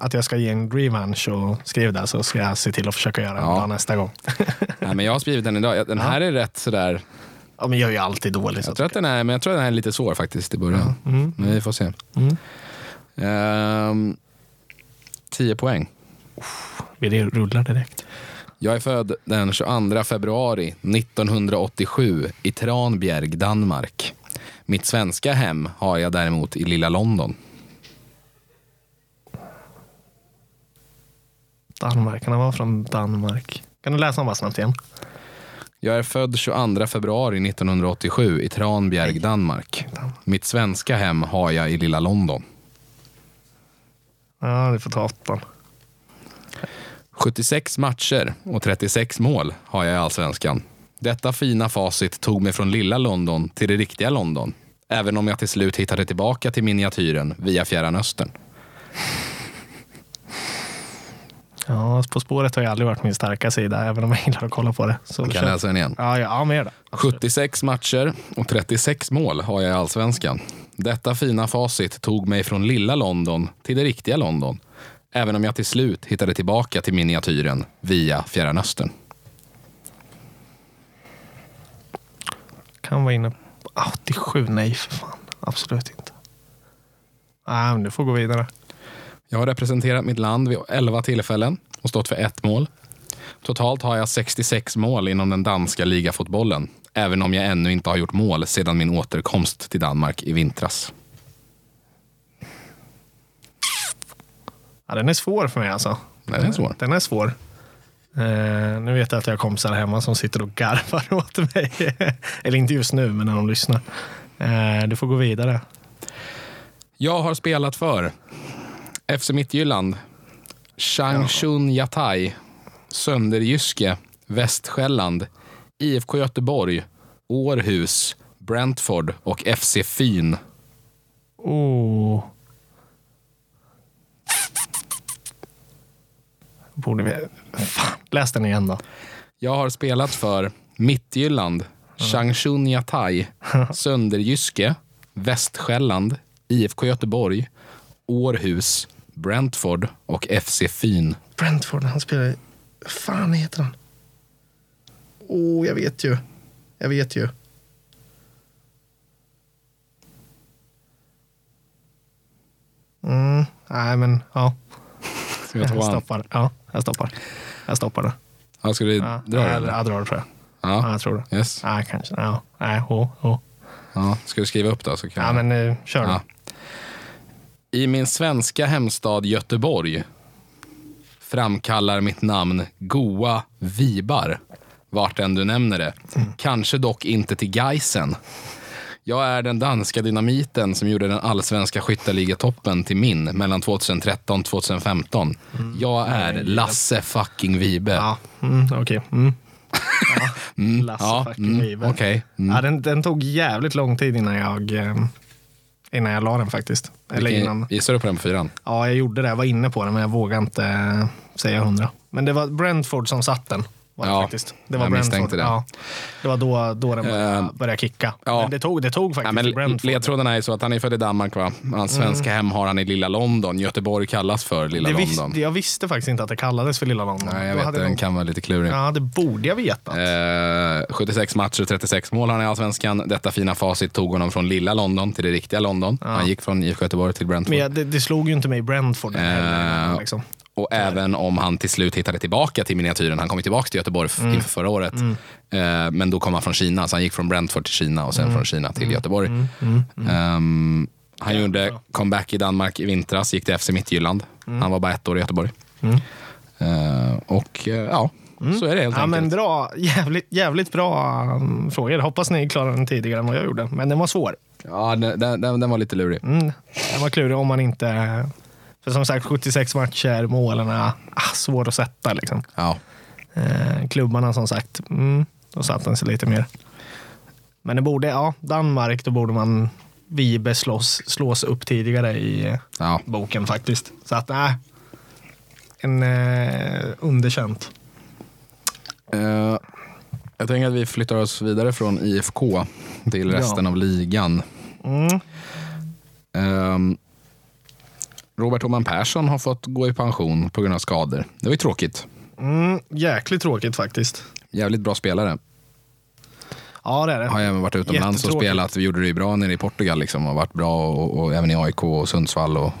att, jag ska ge en revansch och skriv det så ska jag se till att försöka göra det Ja. bra nästa gång. Nej, men jag har skrivit den idag. Den här är rätt sådär. ja, men jag är ju alltid dålig. Så Jag tror att den är, men jag tror att den är lite svår faktiskt i början. Mm. Men vi får se. Ehm, 10 poäng. vi rullar direkt. Jag är född den 22 februari 1987 i Tranbjerg, Danmark. Mitt svenska hem har jag däremot i lilla London. Danmark, kan han vara från Danmark? Kan du läsa honom bara snabbt igen? Jag är född 22 februari 1987 i Tranbjerg, Danmark. Mitt svenska hem har jag i lilla London. Ja, du får ta åttan. 76 matcher och 36 mål har jag i allsvenskan. Detta fina facit tog mig från lilla London till det riktiga London. Även om jag till slut hittade tillbaka till miniatyren via Fjärran Östern. Ja, På spåret har ju aldrig varit min starka sida, även om jag gillar att kolla på det. Så Kan kör. jag läsa den igen? Ja, ja, ja mer då. 76 matcher och 36 mål har jag i allsvenskan. Detta fina facit tog mig från lilla London till det riktiga London. Även om jag till slut hittade tillbaka till miniatyren via Fjärran Östern. Kan vara inne på 87. Nej, för fan. Absolut inte. Nej, men du får gå vidare. Jag har representerat mitt land vid 11 tillfällen och stått för ett mål. Totalt har jag 66 mål inom den danska ligafotbollen även om jag ännu inte har gjort mål sedan min återkomst till Danmark i vintras. Ja, den är svår för mig alltså. Den är svår. Den är svår. Eh, nu vet jag att jag har kompisar hemma som sitter och garvar åt mig. Eller inte just nu, men när de lyssnar. Eh, du får gå vidare. Jag har spelat för FC Midtjylland, Changchun Yatai, Sönderjyske, Västsjälland, IFK Göteborg, Århus, Brentford och FC Fyn. Oh. Borde vi... Fan, läs den igen då. Jag har spelat för Mittjylland, Changchun Yatai, Sönderjyske, Västsjälland, IFK Göteborg, Århus, Brentford och FC Fyn. Brentford, han spelar i... Fan heter han? Oh, jag vet ju. Jag vet ju. Mm, nej, men ja. Ska jag Jag han? stoppar. Ja, jag stoppar. Jag stoppar det. Ja, ska du Ja, dra jag, den? jag drar det tror jag. Ja, Ja. jag tror det. Yes. Nej, kanske. Ja, nej, ho, ho. Ja. Ska du skriva upp då? Så kan Ja, jag... men eh, kör Ja. I min svenska hemstad Göteborg framkallar mitt namn goa vibar, vart än du nämner det. Kanske dock inte till Geisen. Jag är den danska dynamiten som gjorde den allsvenska skytteligatoppen till min mellan 2013 och 2015. Jag är Lasse fucking Vibe. Ja, mm, okej. Mm. Mm, Lasse ja, fucking mm, Vibe. Okej. Mm. Ja, den, den tog jävligt lång tid innan jag, eh, innan jag la den faktiskt. Eller Vilken- innan. Gissar du på den på fyran? Ja, jag gjorde det. Jag var inne på den, men jag vågade inte eh, säga hundra. Men det var Brentford som satt den. Var det Ja, faktiskt. Det var jag misstänkte det. Ja, det var då, då den började, Eh, började kicka. ja. Men det tog, det tog faktiskt Ja, men Brentford. ledtråden är så att han är född i Danmark. Va? Hans svenska hem har han i lilla London. Göteborg kallas för lilla det London. jag visste faktiskt inte att det kallades för Lilla London. Nej, jag Då vet, den nog- kan vara lite klurig. Ja, det borde jag veta. Eh, 76 matcher, 36 mål har han i Allsvenskan. Detta fina facit tog honom från lilla London till det riktiga London. Han gick från IFK Göteborg till Brentford. Men det, det slog ju inte mig Brentford. Eh, liksom. Och även om han till slut hittade tillbaka till miniatyren. Han kom tillbaka till Göteborg Mm. inför förra året. Eh, men då kom han från Kina, så han gick från Brentford till Kina och sen Mm. från Kina till Göteborg. Ehm, han gjorde comeback i Danmark i vintras, gick till FC Midtjylland. Mm. Han var bara ett år i Göteborg. Eh, och eh, ja, så är det helt Mm. Ja, men enkelt. bra. Jävligt, jävligt bra um, frågor. Hoppas ni klarade den tidigare än vad jag gjorde. Men den var svår. Ja, den, den, den den var lite lurig. Mm. Den var klurig om man inte... För som sagt, 76 matcher, målen är ah, svår att sätta. Liksom. Ja. Eh, klubbarna som sagt, mm, då satt den sig lite mer. Men det borde, ja, Danmark, då borde man Vibe slås, slås upp tidigare i eh, Ja. boken faktiskt. Så att, nej. En eh, underkänt. Eh, jag tänker att vi flyttar oss vidare från IFK till Ja. resten av ligan. Mm. Ehm, Robert Oman Persson har fått gå i pension på grund av skador. Det var ju tråkigt. Mm, jäkligt tråkigt faktiskt. Jävligt bra spelare. Ja, det är det. Har även varit utomlands och spelat. Vi gjorde det ju bra nere i Portugal liksom, och varit bra och, och även i AIK och Sundsvall. Och,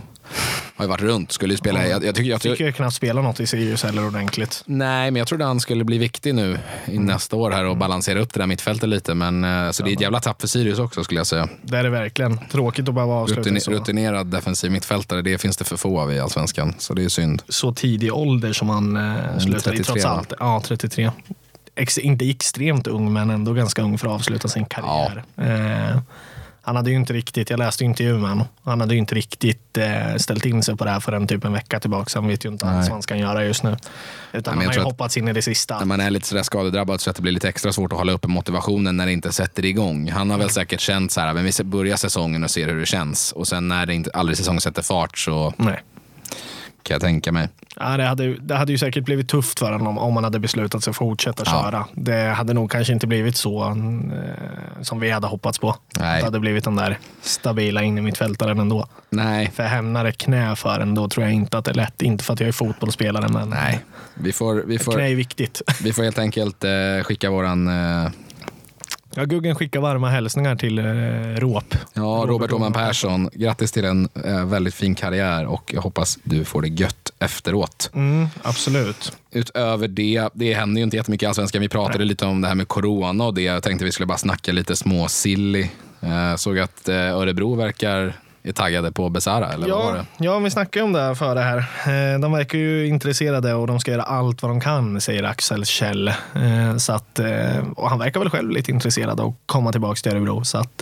har ju varit runt. Skulle ju spela. Jag, jag tycker, jag, Fick ju knappt spela något i Sirius heller ordentligt. Nej, men jag trodde han skulle bli viktig nu i nästa år här och balansera upp det där mittfältet lite. Men, eh, så det är ett jävla tapp för Sirius också skulle jag säga. Det är det verkligen. Tråkigt att behöva avsluta Rutine, så, rutinerad defensiv mittfältare, det finns det för få av i Allsvenskan. Så det är synd. så tidig ålder som han eh, slutade i 33 trots allt. Ja, 33. Ex, inte extremt ung, men ändå ganska ung för att avsluta sin karriär. Eh, han hade ju inte riktigt, jag läste intervjun med honom, han hade ju inte riktigt eh, ställt in sig på det här för en typ en vecka tillbaka. Han vet ju inte alls vad han ska göra just nu. Utan han har ju hoppats in i det sista. När man är lite sådär skadedrabbad så att det blir lite extra svårt att hålla uppe motivationen när det inte sätter igång. Han har väl säkert känt så här, men vi börjar säsongen och ser hur det känns. Och sen när det inte, aldrig säsongen sätter fart så Nej. Kan jag tänka mig. Ja, det, hade, det hade ju säkert blivit tufft för honom om man hade beslutat sig för att fortsätta Ja. köra. Det hade nog kanske inte blivit så eh, som vi hade hoppats på. Nej. Det hade blivit den där stabila in i mittfältaren ändå. Nej, För hämnar ett knä för en, då tror jag inte att det är lätt. Inte för att jag är fotbollsspelare, men nej. Vi får, vi ett knä får, är viktigt. vi får helt enkelt eh, skicka våran eh, Ja, Guggen skickar varma hälsningar till eh, Råp. Ja, Robert Åhman Persson, grattis till en eh, väldigt fin karriär och jag hoppas du får det gött efteråt. Mm, absolut. Utöver det, det händer ju inte jättemycket i Allsvenskan. Vi pratade lite om det här med corona och det. Jag tänkte vi skulle bara snacka lite småsilly. Eh, såg att eh, Örebro verkar är taggade på Besara, eller vad var Ja, det? ja, vi snackade om det här före här. Eh, De verkar ju intresserade och de ska göra allt vad de kan, säger Axel Kjell. Eh, Så att, eh, och han verkar väl själv lite intresserad av att komma tillbaka till Örebro. Så att,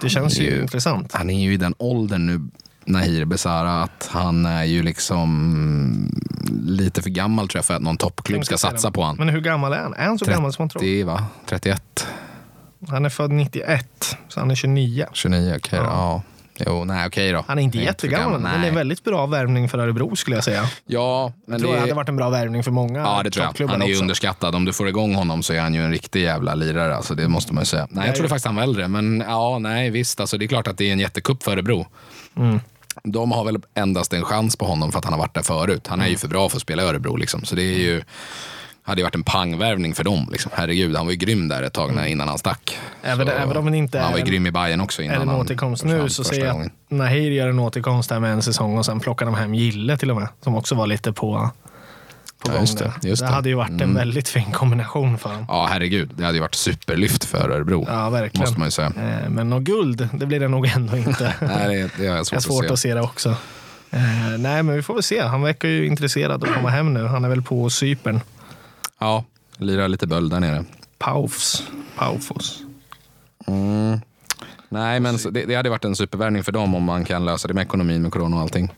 det känns ju ju- intressant. Han är ju i den åldern nu, Nahir Besara, att han är ju liksom lite för gammal tror jag för att någon toppklubb ska satsa på honom. Men hur gammal är han? Är han så gammal som man tror? 30, va? 31? Han är född 91, så han är 29. 29? Okej då. Ja. Jo, nej okej då. Han är inte för jättegammal, men det är en väldigt bra värvning för Örebro skulle jag säga. Ja, men Jag tror det hade varit en bra värvning för många Ja, det tror jag. Han är ju underskattad. Om du får igång honom så är han ju en riktig jävla lirare. Alltså, det måste man ju säga. Nej, jag trodde faktiskt han var äldre. Men ja, nej, visst. Alltså, det är klart att det är en jättekupp för Örebro. Mm. De har väl endast en chans på honom för att han har varit där förut. Han är Mm. ju för bra för att spela i Örebro. Liksom. Så det är ju, hade ju varit en pangvärvning för dem. Liksom. Herregud, han var ju grym där ett tag när, innan han stack. Även- Så- även om han inte han var ju är en- grym i Bayern också innan Är det en återkomst nu så ser jag att Nahir gör en återkomst där med en säsong och sen plockar de hem Gille till och med. Som också var lite på, på Ja, just det, just det det. hade ju varit en Mm. väldigt fin kombination för dem. Ja, herregud. Det hade ju varit superlyft för Örebro. Ja, verkligen. Måste man ju säga. Eh, Men något guld, det blir det nog ändå inte. Nej, det, det jag svårt, har svårt att se. att se det också. Eh, nej, men vi får väl se. Han verkar ju intresserad att komma hem nu. Han är väl på Cypern. Ja, lirar lite böld där nere. Paufs. Paufos. Mm. Nej, men det, det hade varit en supervärvning för dem om man kan lösa det med ekonomin, med corona och allting.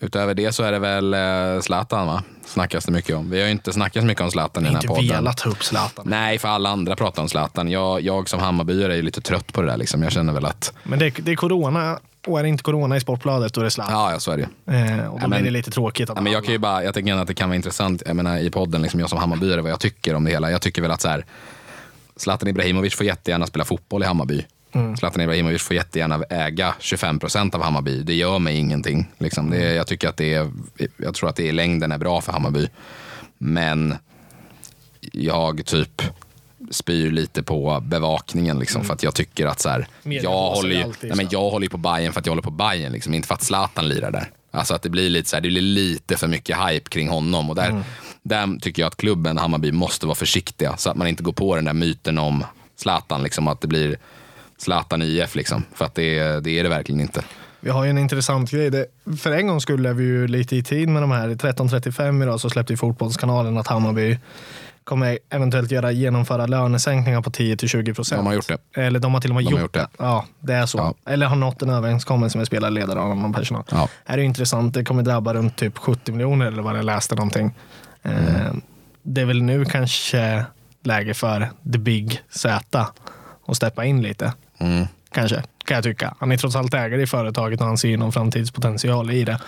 Utöver det så är det väl eh, Zlatan, va? Snackas det mycket om. Vi har ju inte snackat så mycket om Zlatan i den här Inte podden. velat ta upp Zlatan. Nej, för alla andra pratar om Zlatan. Jag, jag som Hammarbyare är ju lite trött på det där. Liksom. Jag känner väl att, Men det, det är corona och är det inte corona i Sportbladet då är det Zlatan. ja, ja så är det. Eh, och då Ja, men- blir det lite tråkigt. Att Ja, men jag kan ju bara, jag tänker att det kan vara intressant, jag menar i podden, liksom jag som Hammarbyare, vad jag tycker om det hela. Jag tycker väl att så här, Zlatan Ibrahimovic får jättegärna spela fotboll i Hammarby. Mm. Zlatan Ibrahimovic får jättegärna äga 25 procent av Hammarby. Det gör mig ingenting. Liksom. Det, är- jag, tycker att det är, jag tror att det i längden är bra för Hammarby. Men jag typ spyr lite på bevakningen. Liksom, För att jag tycker att så här, jag, håller ju, alltid nej, men jag håller på Bayern för att jag håller på Bayern liksom, inte för att Zlatan lirar där. Alltså att det blir lite, så här, det blir lite för mycket hype kring honom. Och där, Mm. där tycker jag att klubben Hammarby måste vara försiktiga så att man inte går på den där myten om Zlatan, liksom, att det blir Zlatan IF. Liksom, för att det, är- det är det verkligen inte. Vi har ju en intressant grej. Det, för en gång skulle vi ju lite i tid med de här. 13.35 idag så släppte ju Fotbollskanalen att Hammarby kommer eventuellt göra, genomföra lönesänkningar på 10-20 procent. De har gjort det. Eller de har till och med De gjort, gjort det. Ja, det är så. Ja. Eller har nått en överenskommelse med spelarledare och annan personal. Ja. Här är ju intressant. Det kommer drabba runt typ 70 miljoner eller vad jag läste någonting. Eh, det är väl nu kanske läge för the big Z att steppa in lite. Mm. Kanske, kan jag tycka. Han är trots allt ägare i företaget och han ser någon framtidspotential i det.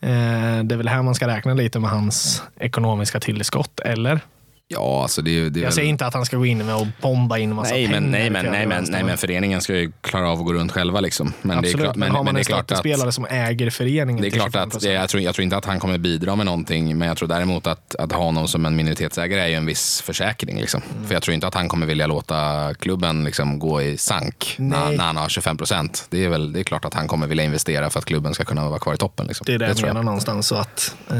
Eh, det är väl här man ska räkna lite med hans ekonomiska tillskott, eller? Ja, alltså det, det Jag säger inte att han ska gå in med och bomba in massa Nej men, pengar nej, men, nej, men, nej, men föreningen ska ju klara av att gå runt själva. Liksom. Men Absolut, det är klart, men, har man det är en stöttespelare som äger föreningen det är klart att 25%. det, jag, tror, jag tror inte att han kommer bidra med någonting, men jag tror däremot att, att ha honom som en minoritetsägare är ju en viss försäkring. Liksom. Mm. För jag tror inte att han kommer vilja låta klubben liksom, gå i sank när, när han har 25 procent. Det, är väl- det är klart att han kommer vilja investera för att klubben ska kunna vara kvar i toppen. Liksom. Det är det, jag tror menar någonstans. Så att, eh,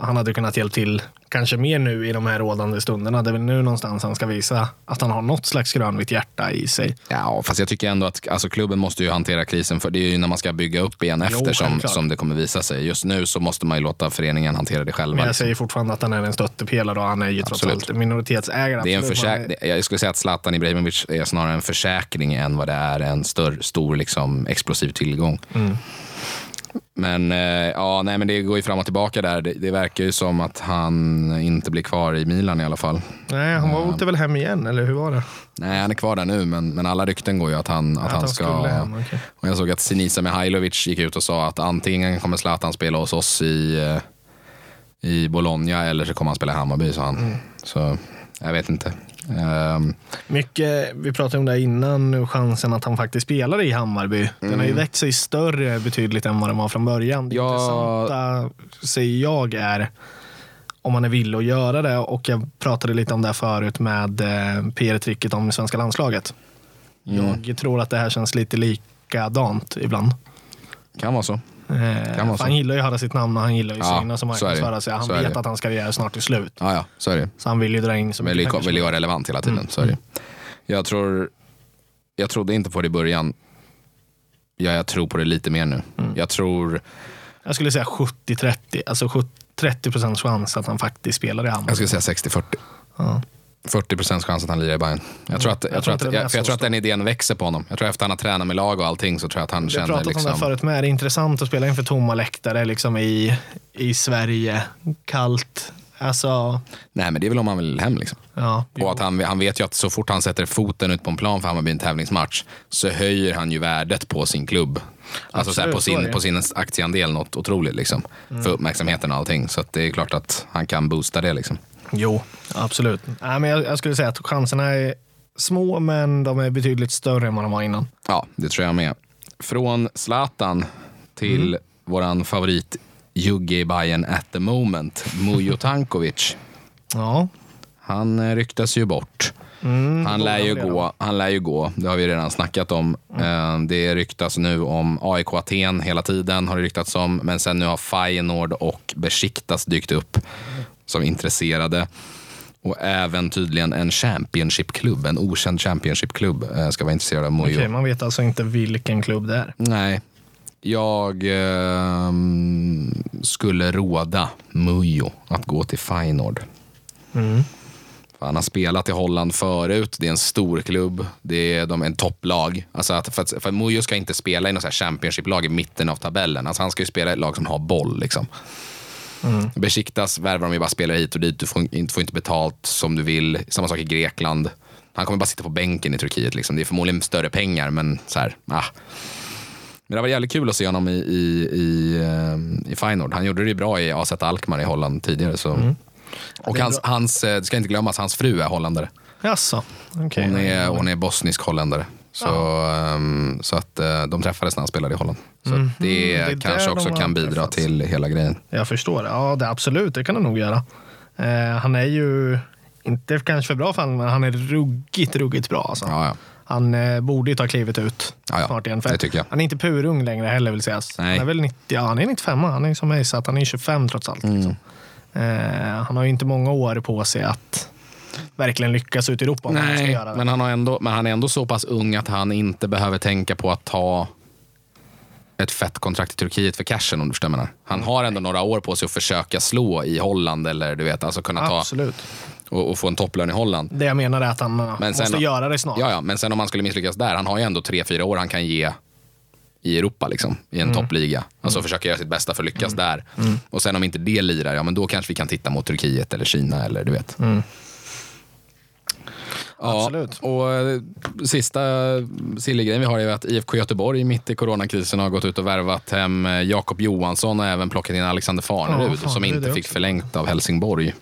han hade kunnat hjälpa till kanske mer nu i de här rådande stunderna. Det är väl nu någonstans han ska visa att han har något slags grönvitt hjärta i sig. Ja, fast jag tycker ändå att alltså, klubben måste ju hantera krisen för det är ju när man ska bygga upp igen Jo, efter som, självklart. som det kommer visa sig. Just nu så måste man ju låta föreningen hantera det själva. Men jag liksom. säger fortfarande att han är en stöttepelare och han är ju trots Absolut. allt minoritetsägare. Det är en försäk- det- jag skulle säga att Zlatan Ibrahimovic är snarare en försäkring än vad det är en större, stor liksom, explosiv tillgång. Mm. Men, eh, ja, nej, men det går ju fram och tillbaka där. Det, det verkar ju som att han inte blir kvar i Milan i alla fall. Nej, han var åkte väl hem igen, eller hur var det? Nej, han är kvar där nu, men, men alla rykten går ju att han, att han ska... skulle hem, okej. Och jag såg att Sinisa Mihailovic gick ut och sa att antingen kommer Zlatan spela hos oss i, eh, i Bologna eller så kommer han spela i Hammarby, sa han. Mm. Så jag vet inte. Ehm, Mycket, vi pratade om det innan, nu chansen att han faktiskt spelar i Hammarby. Den har ju växt sig större betydligt än vad den var från början. Det Ja. intressanta, säger jag, är om han är villig att göra det. Och jag pratade lite om det här förut med eh, PR-tricket om det svenska landslaget. Mm. Jag tror att det här känns lite likadant ibland. Kan vara så. Eh, han gillar ju att höra sitt namn och han gillar ju Ja, är det. marknadsföra sig. Han Så vet att hans karriär snart är slut. Ja, ja, så är det. Så han vill ju dra in så Vill mycket ju, pengar vill som ju vara relevant hela tiden. Så är det. Jag tror... Jag trodde inte på det i början. Ja, jag tror på det lite mer nu. Jag tror... Jag skulle säga 70-30. Alltså 70 30 procents chans att han faktiskt spelar i Hammarby. Jag skulle säga 60-40. Ja. 40 procents chans att han lirar i Bayern. Jag tror att, jag Jag tror att, jag, jag tror att den idén växer på honom. Jag tror efter han har tränat med lag och allting så tror jag att han har känner pratat om det liksom... förut med. Det är intressant att spela inför tomma läktare liksom i, i Sverige. Kallt. Alltså, Nej, men det är väl om han vill hem liksom. ja. Och att han, han vet ju att så fort han sätter foten ut på en plan för Hammarby i en tävlingsmatch så höjer han ju värdet på sin klubb. Alltså på, Absolut, är sin, på sin aktieandel något otroligt liksom. För uppmärksamheten och allting. Så att det är klart att han kan boosta det liksom. Jo, absolut. Nej, men jag, jag skulle säga att chanserna är små, men de är betydligt större än vad de var innan. Ja, det tror jag med. Från Zlatan till våran favorit Jugge i Bayern at the moment, Mujo Tankovic. Ja. Han eh, ryktas ju bort. Mm, Han lär, ju gå, han lär ju gå, det har vi redan snackat om. Eh, Det ryktas nu om AIK Aten hela tiden, har det ryktats om. Men sen nu har Feyenoord och Besiktas dykt upp som intresserade. Och även tydligen en Championship-klubb, en okänd Championship-klubb eh, ska vara intresserad av Mujo. Okej, man vet alltså inte vilken klubb det är. Nej. Jag ehm, skulle råda Mujo att gå till Feyenoord. Mm. Han har spelat i Holland förut. Det är en stor klubb. Det är de är en topplag. Alltså att, för, att, för Mujo ska inte spela i något Championship-lag i mitten av tabellen. Alltså han ska ju spela i ett lag som har boll. Liksom. Mm. Besiktas värvar de ju bara spelare hit och dit. Du får inte, får inte betalt som du vill. Samma sak i Grekland. Han kommer bara sitta på bänken i Turkiet. Liksom. Det är förmodligen större pengar, men så här, ah. Men det var jävligt kul att se honom i, i, i, eh, i Feyenoord. Han gjorde det ju bra i AZ Alkmaar i Holland tidigare. Så. Och Mm. Är hans, hans, eh, det ska inte glömmas, hans fru är holländare. Jaså, okej. Hon är, hon är bosnisk holländare. Så, ehm, så att eh, de träffades när han spelade i Holland. Så att det, Mhm. Det kanske också de kan bidra träffats. till hela grejen. Jag förstår. Ja, det, absolut. Det kan han nog göra. Eh, han är ju, inte kanske för bra för honom, men han är ruggigt, ruggigt bra. Alltså. Ja, ja. Han eh, borde ju ta klivet ut Ja, snart igen. För. Han är inte purung längre heller vill sägas. Nej. Han är väl 90, ja, han är 95, han är som att han är 25 trots allt. Mm. Liksom. Eh, han har ju inte många år på sig att verkligen lyckas ut i Europa han Nej, göra det. men han, har ändå, men han är ändå så pass ung att han inte behöver tänka på att ta ett fett kontrakt i Turkiet för cashen om du förstår menar. Han har ändå några år på sig att försöka slå i Holland eller du vet, alltså kunna ta Absolut. och, och få en topplön i Holland. Det jag menar är att han Men sen- måste göra det snart. Ja, ja, men sen om han skulle misslyckas där, han har ju ändå tre, fyra år han kan ge i Europa, liksom, i en toppliga. Alltså försöka göra sitt bästa för att lyckas där. Och sen om inte det lirar, ja men då kanske vi kan titta mot Turkiet eller Kina eller du vet. Ja, Absolut. och eh, sista sillegrejen vi har är att IFK Göteborg mitt i coronakrisen har gått ut och värvat hem eh, Jakob Johansson och även plockat in Alexander Farnerud Ja, som inte fick också. förlängt av Helsingborg.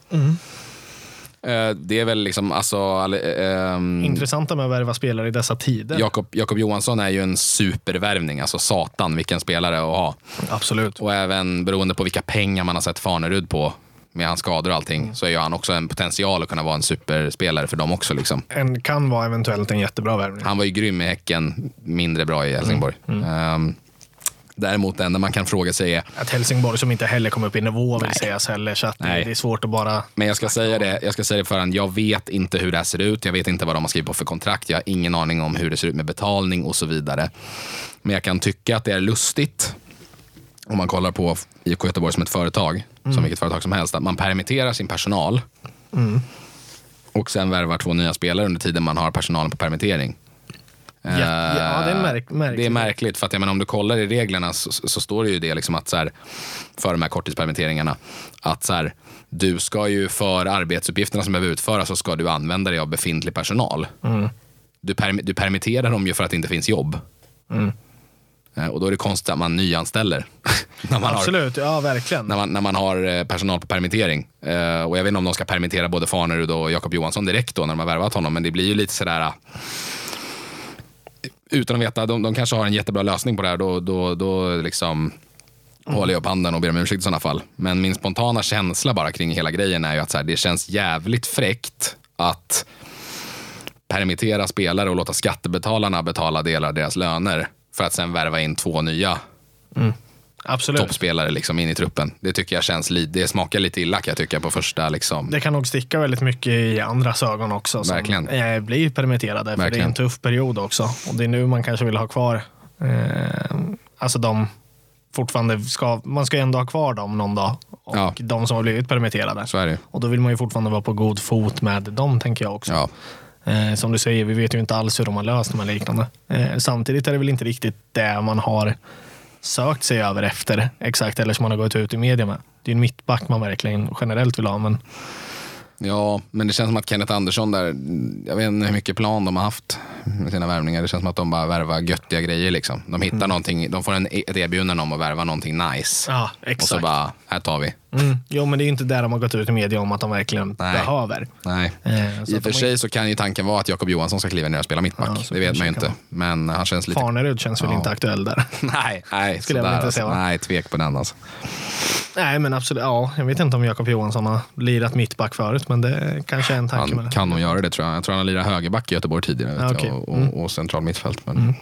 Eh, Det är väl liksom, alltså, all- ehm, Intressanta med att värva spelare i dessa tider. Jakob, Jakob Johansson är ju en supervärvning, alltså satan vilken spelare att ha. Absolut. Och även beroende på vilka pengar man har sett Farnerud på med hans skador och allting, så är ju han också en potential att kunna vara en superspelare för dem också. Liksom. En kan vara eventuellt en jättebra värvning. Han var ju grym i Häcken, mindre bra i Helsingborg. Ehm, däremot det enda man kan fråga sig är, Att Helsingborg som inte heller kom upp i nivå vill Nej. sägas heller. Så det är svårt att bara... men jag ska säga det, jag ska säga det förhand, jag vet inte hur det här ser ut, jag vet inte vad de har skrivit på för kontrakt, jag har ingen aning om hur det ser ut med betalning och så vidare. Men jag kan tycka att det är lustigt om man kollar på IFK Göteborg som ett företag, som vilket företag som helst, att man permitterar sin personal och sen värvar två nya spelare under tiden man har personalen på permittering. Ja, ja, det är märk- märkligt. Det är märkligt, för att jag menar, om du kollar i reglerna så, så står det ju det liksom att så här, för de här korttidspermitteringarna, att så här, du ska ju för arbetsuppgifterna som behöver utföras så ska du använda dig av befintlig personal. Mm. Du, perm- du permitterar dem ju för att det inte finns jobb. Mm. Eh, Och då är det konstigt att man nyanställer. när, man har, Absolut, ja verkligen. när, man, när man har eh, personal på permittering. Eh, och jag vet inte om de ska permittera både Farnerud och Jakob Johansson direkt då när de har värvat honom. Men det blir ju lite sådär... eh, Utan att veta, de, de kanske har en jättebra lösning på det här. Då, då, då liksom håller jag upp handen och ber om ursäkt i sådana fall. Men min spontana känsla bara kring hela grejen är ju att så här, det känns jävligt fräckt att permittera spelare och låta skattebetalarna betala delar av deras löner för att sen värva in två nya Absolut. toppspelare liksom in i truppen. Det tycker jag känns lite, det smakar lite illa kan jag tycka på första liksom. Det kan nog sticka väldigt mycket i andras ögon också. Som Verkligen. eh, blir permitterade. För det är Verkligen. en tuff period också. Och det är nu man kanske vill ha kvar, eh, alltså de fortfarande ska, man ska ju ändå ha kvar dem någon dag. Och Ja. de som har blivit permitterade. Så är det. Och då vill man ju fortfarande vara på god fot med dem tänker jag också. Ja. Eh, som du säger, vi vet ju inte alls hur de har löst de här liknande. Eh, samtidigt är det väl inte riktigt det man har sökt sig över efter exakt, eller som man har gått ut i media med. Det är en mittback man verkligen generellt vill ha, men Ja, men det känns som att Kenneth Andersson där, jag vet inte hur mycket plan de har haft med sina värvningar. Det känns som att de bara värvar göttiga grejer liksom. De hittar någonting, de får en, ett erbjudande om att värva någonting nice. ja, och så exakt. bara, här tar vi. Mm. Jo, men det är ju inte där de har gått ut i media om att de verkligen Nej. behöver. Nej. Eh, så I och för de sig så kan ju tanken vara att Jakob Johansson ska kliva ner och spela mittback. Ja, det vet man ju inte. Men han känns lite... Farnerud känns väl Ja. inte aktuell där. Nej, nej, Skulle jag väl inte alltså. säga, va? Nej, tvek på den alltså. Nej, men absolut. Ja, jag vet inte om Jakob Johansson har lirat mittback förut, men det kanske är en tanke med Han kan nog göra det tror jag. Jag tror han har lirat högerback i Göteborg tidigare. Ja, jag, okej. och, Mm. och, och central mittfält. Men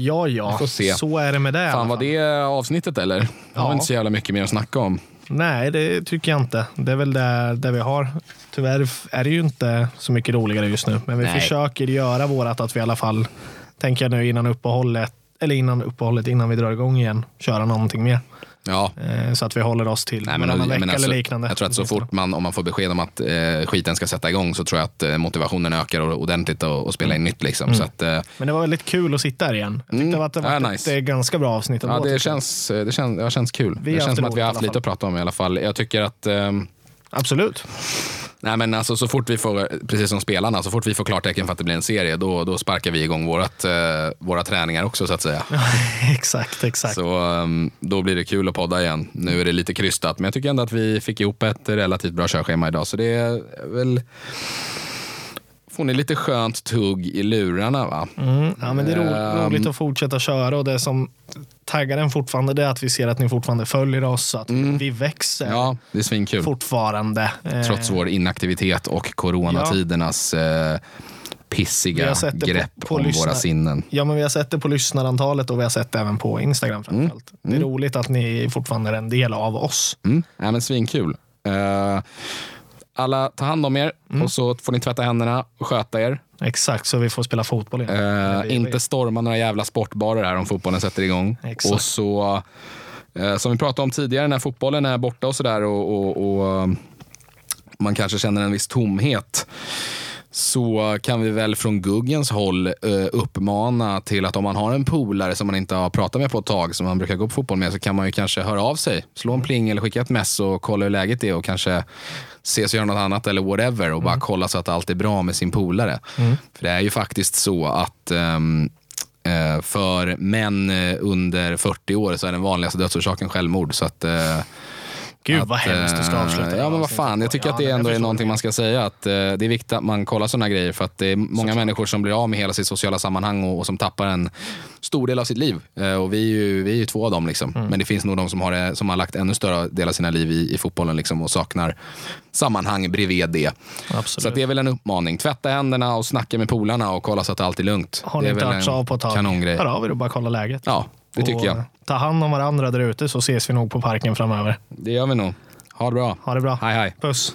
Ja, ja. Vi får se. Så är det med det. fan var det avsnittet eller? Jag har Ja. inte så jävla mycket mer att snacka om. Nej, det tycker jag inte. Det är väl där, där vi har. Tyvärr är det ju inte så mycket roligare just nu, men vi Nej. försöker göra vårat att vi i alla fall, tänker jag nu innan uppehållet, eller innan uppehållet, innan vi drar igång igen, köra någonting mer. Ja, Eh, så att vi håller oss till Nej, men, varannan vecka menar, eller så- liknande. Jag tror att så fort man, om man får besked om att eh, skiten ska sätta igång så tror jag att eh, motivationen ökar ordentligt och, och spela in nytt. Liksom. Så att, eh, Men det var väldigt kul att sitta här igen. Jag tyckte Mm. att det Ja, var nice. ett ganska bra avsnitt ja, det, känns, eh, det, känns, det har känts kul. Vi det känns som det att vi har haft lite att prata om i alla fall. Jag tycker att ehm, Absolut. Nej, men alltså, så fort vi får, precis som spelarna, så fort vi får klartecken för att det blir en serie, då, då sparkar vi igång vårat, eh, våra träningar också så att säga. exakt, exakt. Så ehm, då blir det kul att podda igen. Nu är det lite krystat, men jag tycker ändå att vi fick ihop ett relativt bra körschema idag. Så det är väl... Får ni lite skönt tugg i lurarna va? Mm, ja, men det är Ehm. roligt att fortsätta köra och det som taggar en fortfarande det är att vi ser att ni fortfarande följer oss, att vi växer Mm. Ja, det är svinkul. fortfarande. Eh, Trots vår inaktivitet och coronatidernas eh, Vi pissiga det på- grepp på om lyssna- våra sinnen. Ja, men vi har sett det på lyssnarantalet och vi har sett det även på Instagram framförallt. Det är roligt att ni fortfarande är en del av oss. Mm. Ja, men svinkul. Eh, alla, ta hand om er och så får ni tvätta händerna och sköta er. Exakt, så vi får spela fotboll igen. Eh, Vi- inte storma några jävla sportbarer här om fotbollen sätter igång. Exakt. Och så, eh, som vi pratade om tidigare, när fotbollen är borta och sådär och, och, och eh, man kanske känner en viss tomhet så kan vi väl från Guggens håll eh, uppmana till att om man har en polare som man inte har pratat med på ett tag, som man brukar gå på fotboll med, så kan man ju kanske höra av sig. Slå en pling eller skicka ett mess och kolla hur läget är och kanske ses och göra något annat eller whatever och bara kolla så att allt är bra med sin polare. För det är ju faktiskt så att eh, för män eh, under 40 år så är den vanligaste dödsorsaken självmord. Så att, eh, Gud att, vad hemskt du ska eh, avsluta. det Ja, men vad fan. Jag tycker Ja, att det ändå är någonting det. man ska säga. Att eh, Det är viktigt att man kollar sådana grejer för att det är många människor som blir av med hela sitt sociala sammanhang och, och som tappar en stor del av sitt liv. Eh, och vi är ju, vi är ju två av dem. Liksom. Mm. Men det finns nog de som har, det- som har lagt ännu större del av sina liv i, i fotbollen liksom, och saknar sammanhang bredvid det. Absolut. Så det är väl en uppmaning. Tvätta händerna och snacka med polarna och kolla så att allt är lugnt. Har det ni är inte väl hört en av på ett tag, kanongrej. hör av er och bara kolla läget. Ja, det tycker jag. Ta hand om varandra där ute så ses vi nog på parken framöver. Det gör vi nog. Ha det bra. Ha det bra. Hej hej. Puss.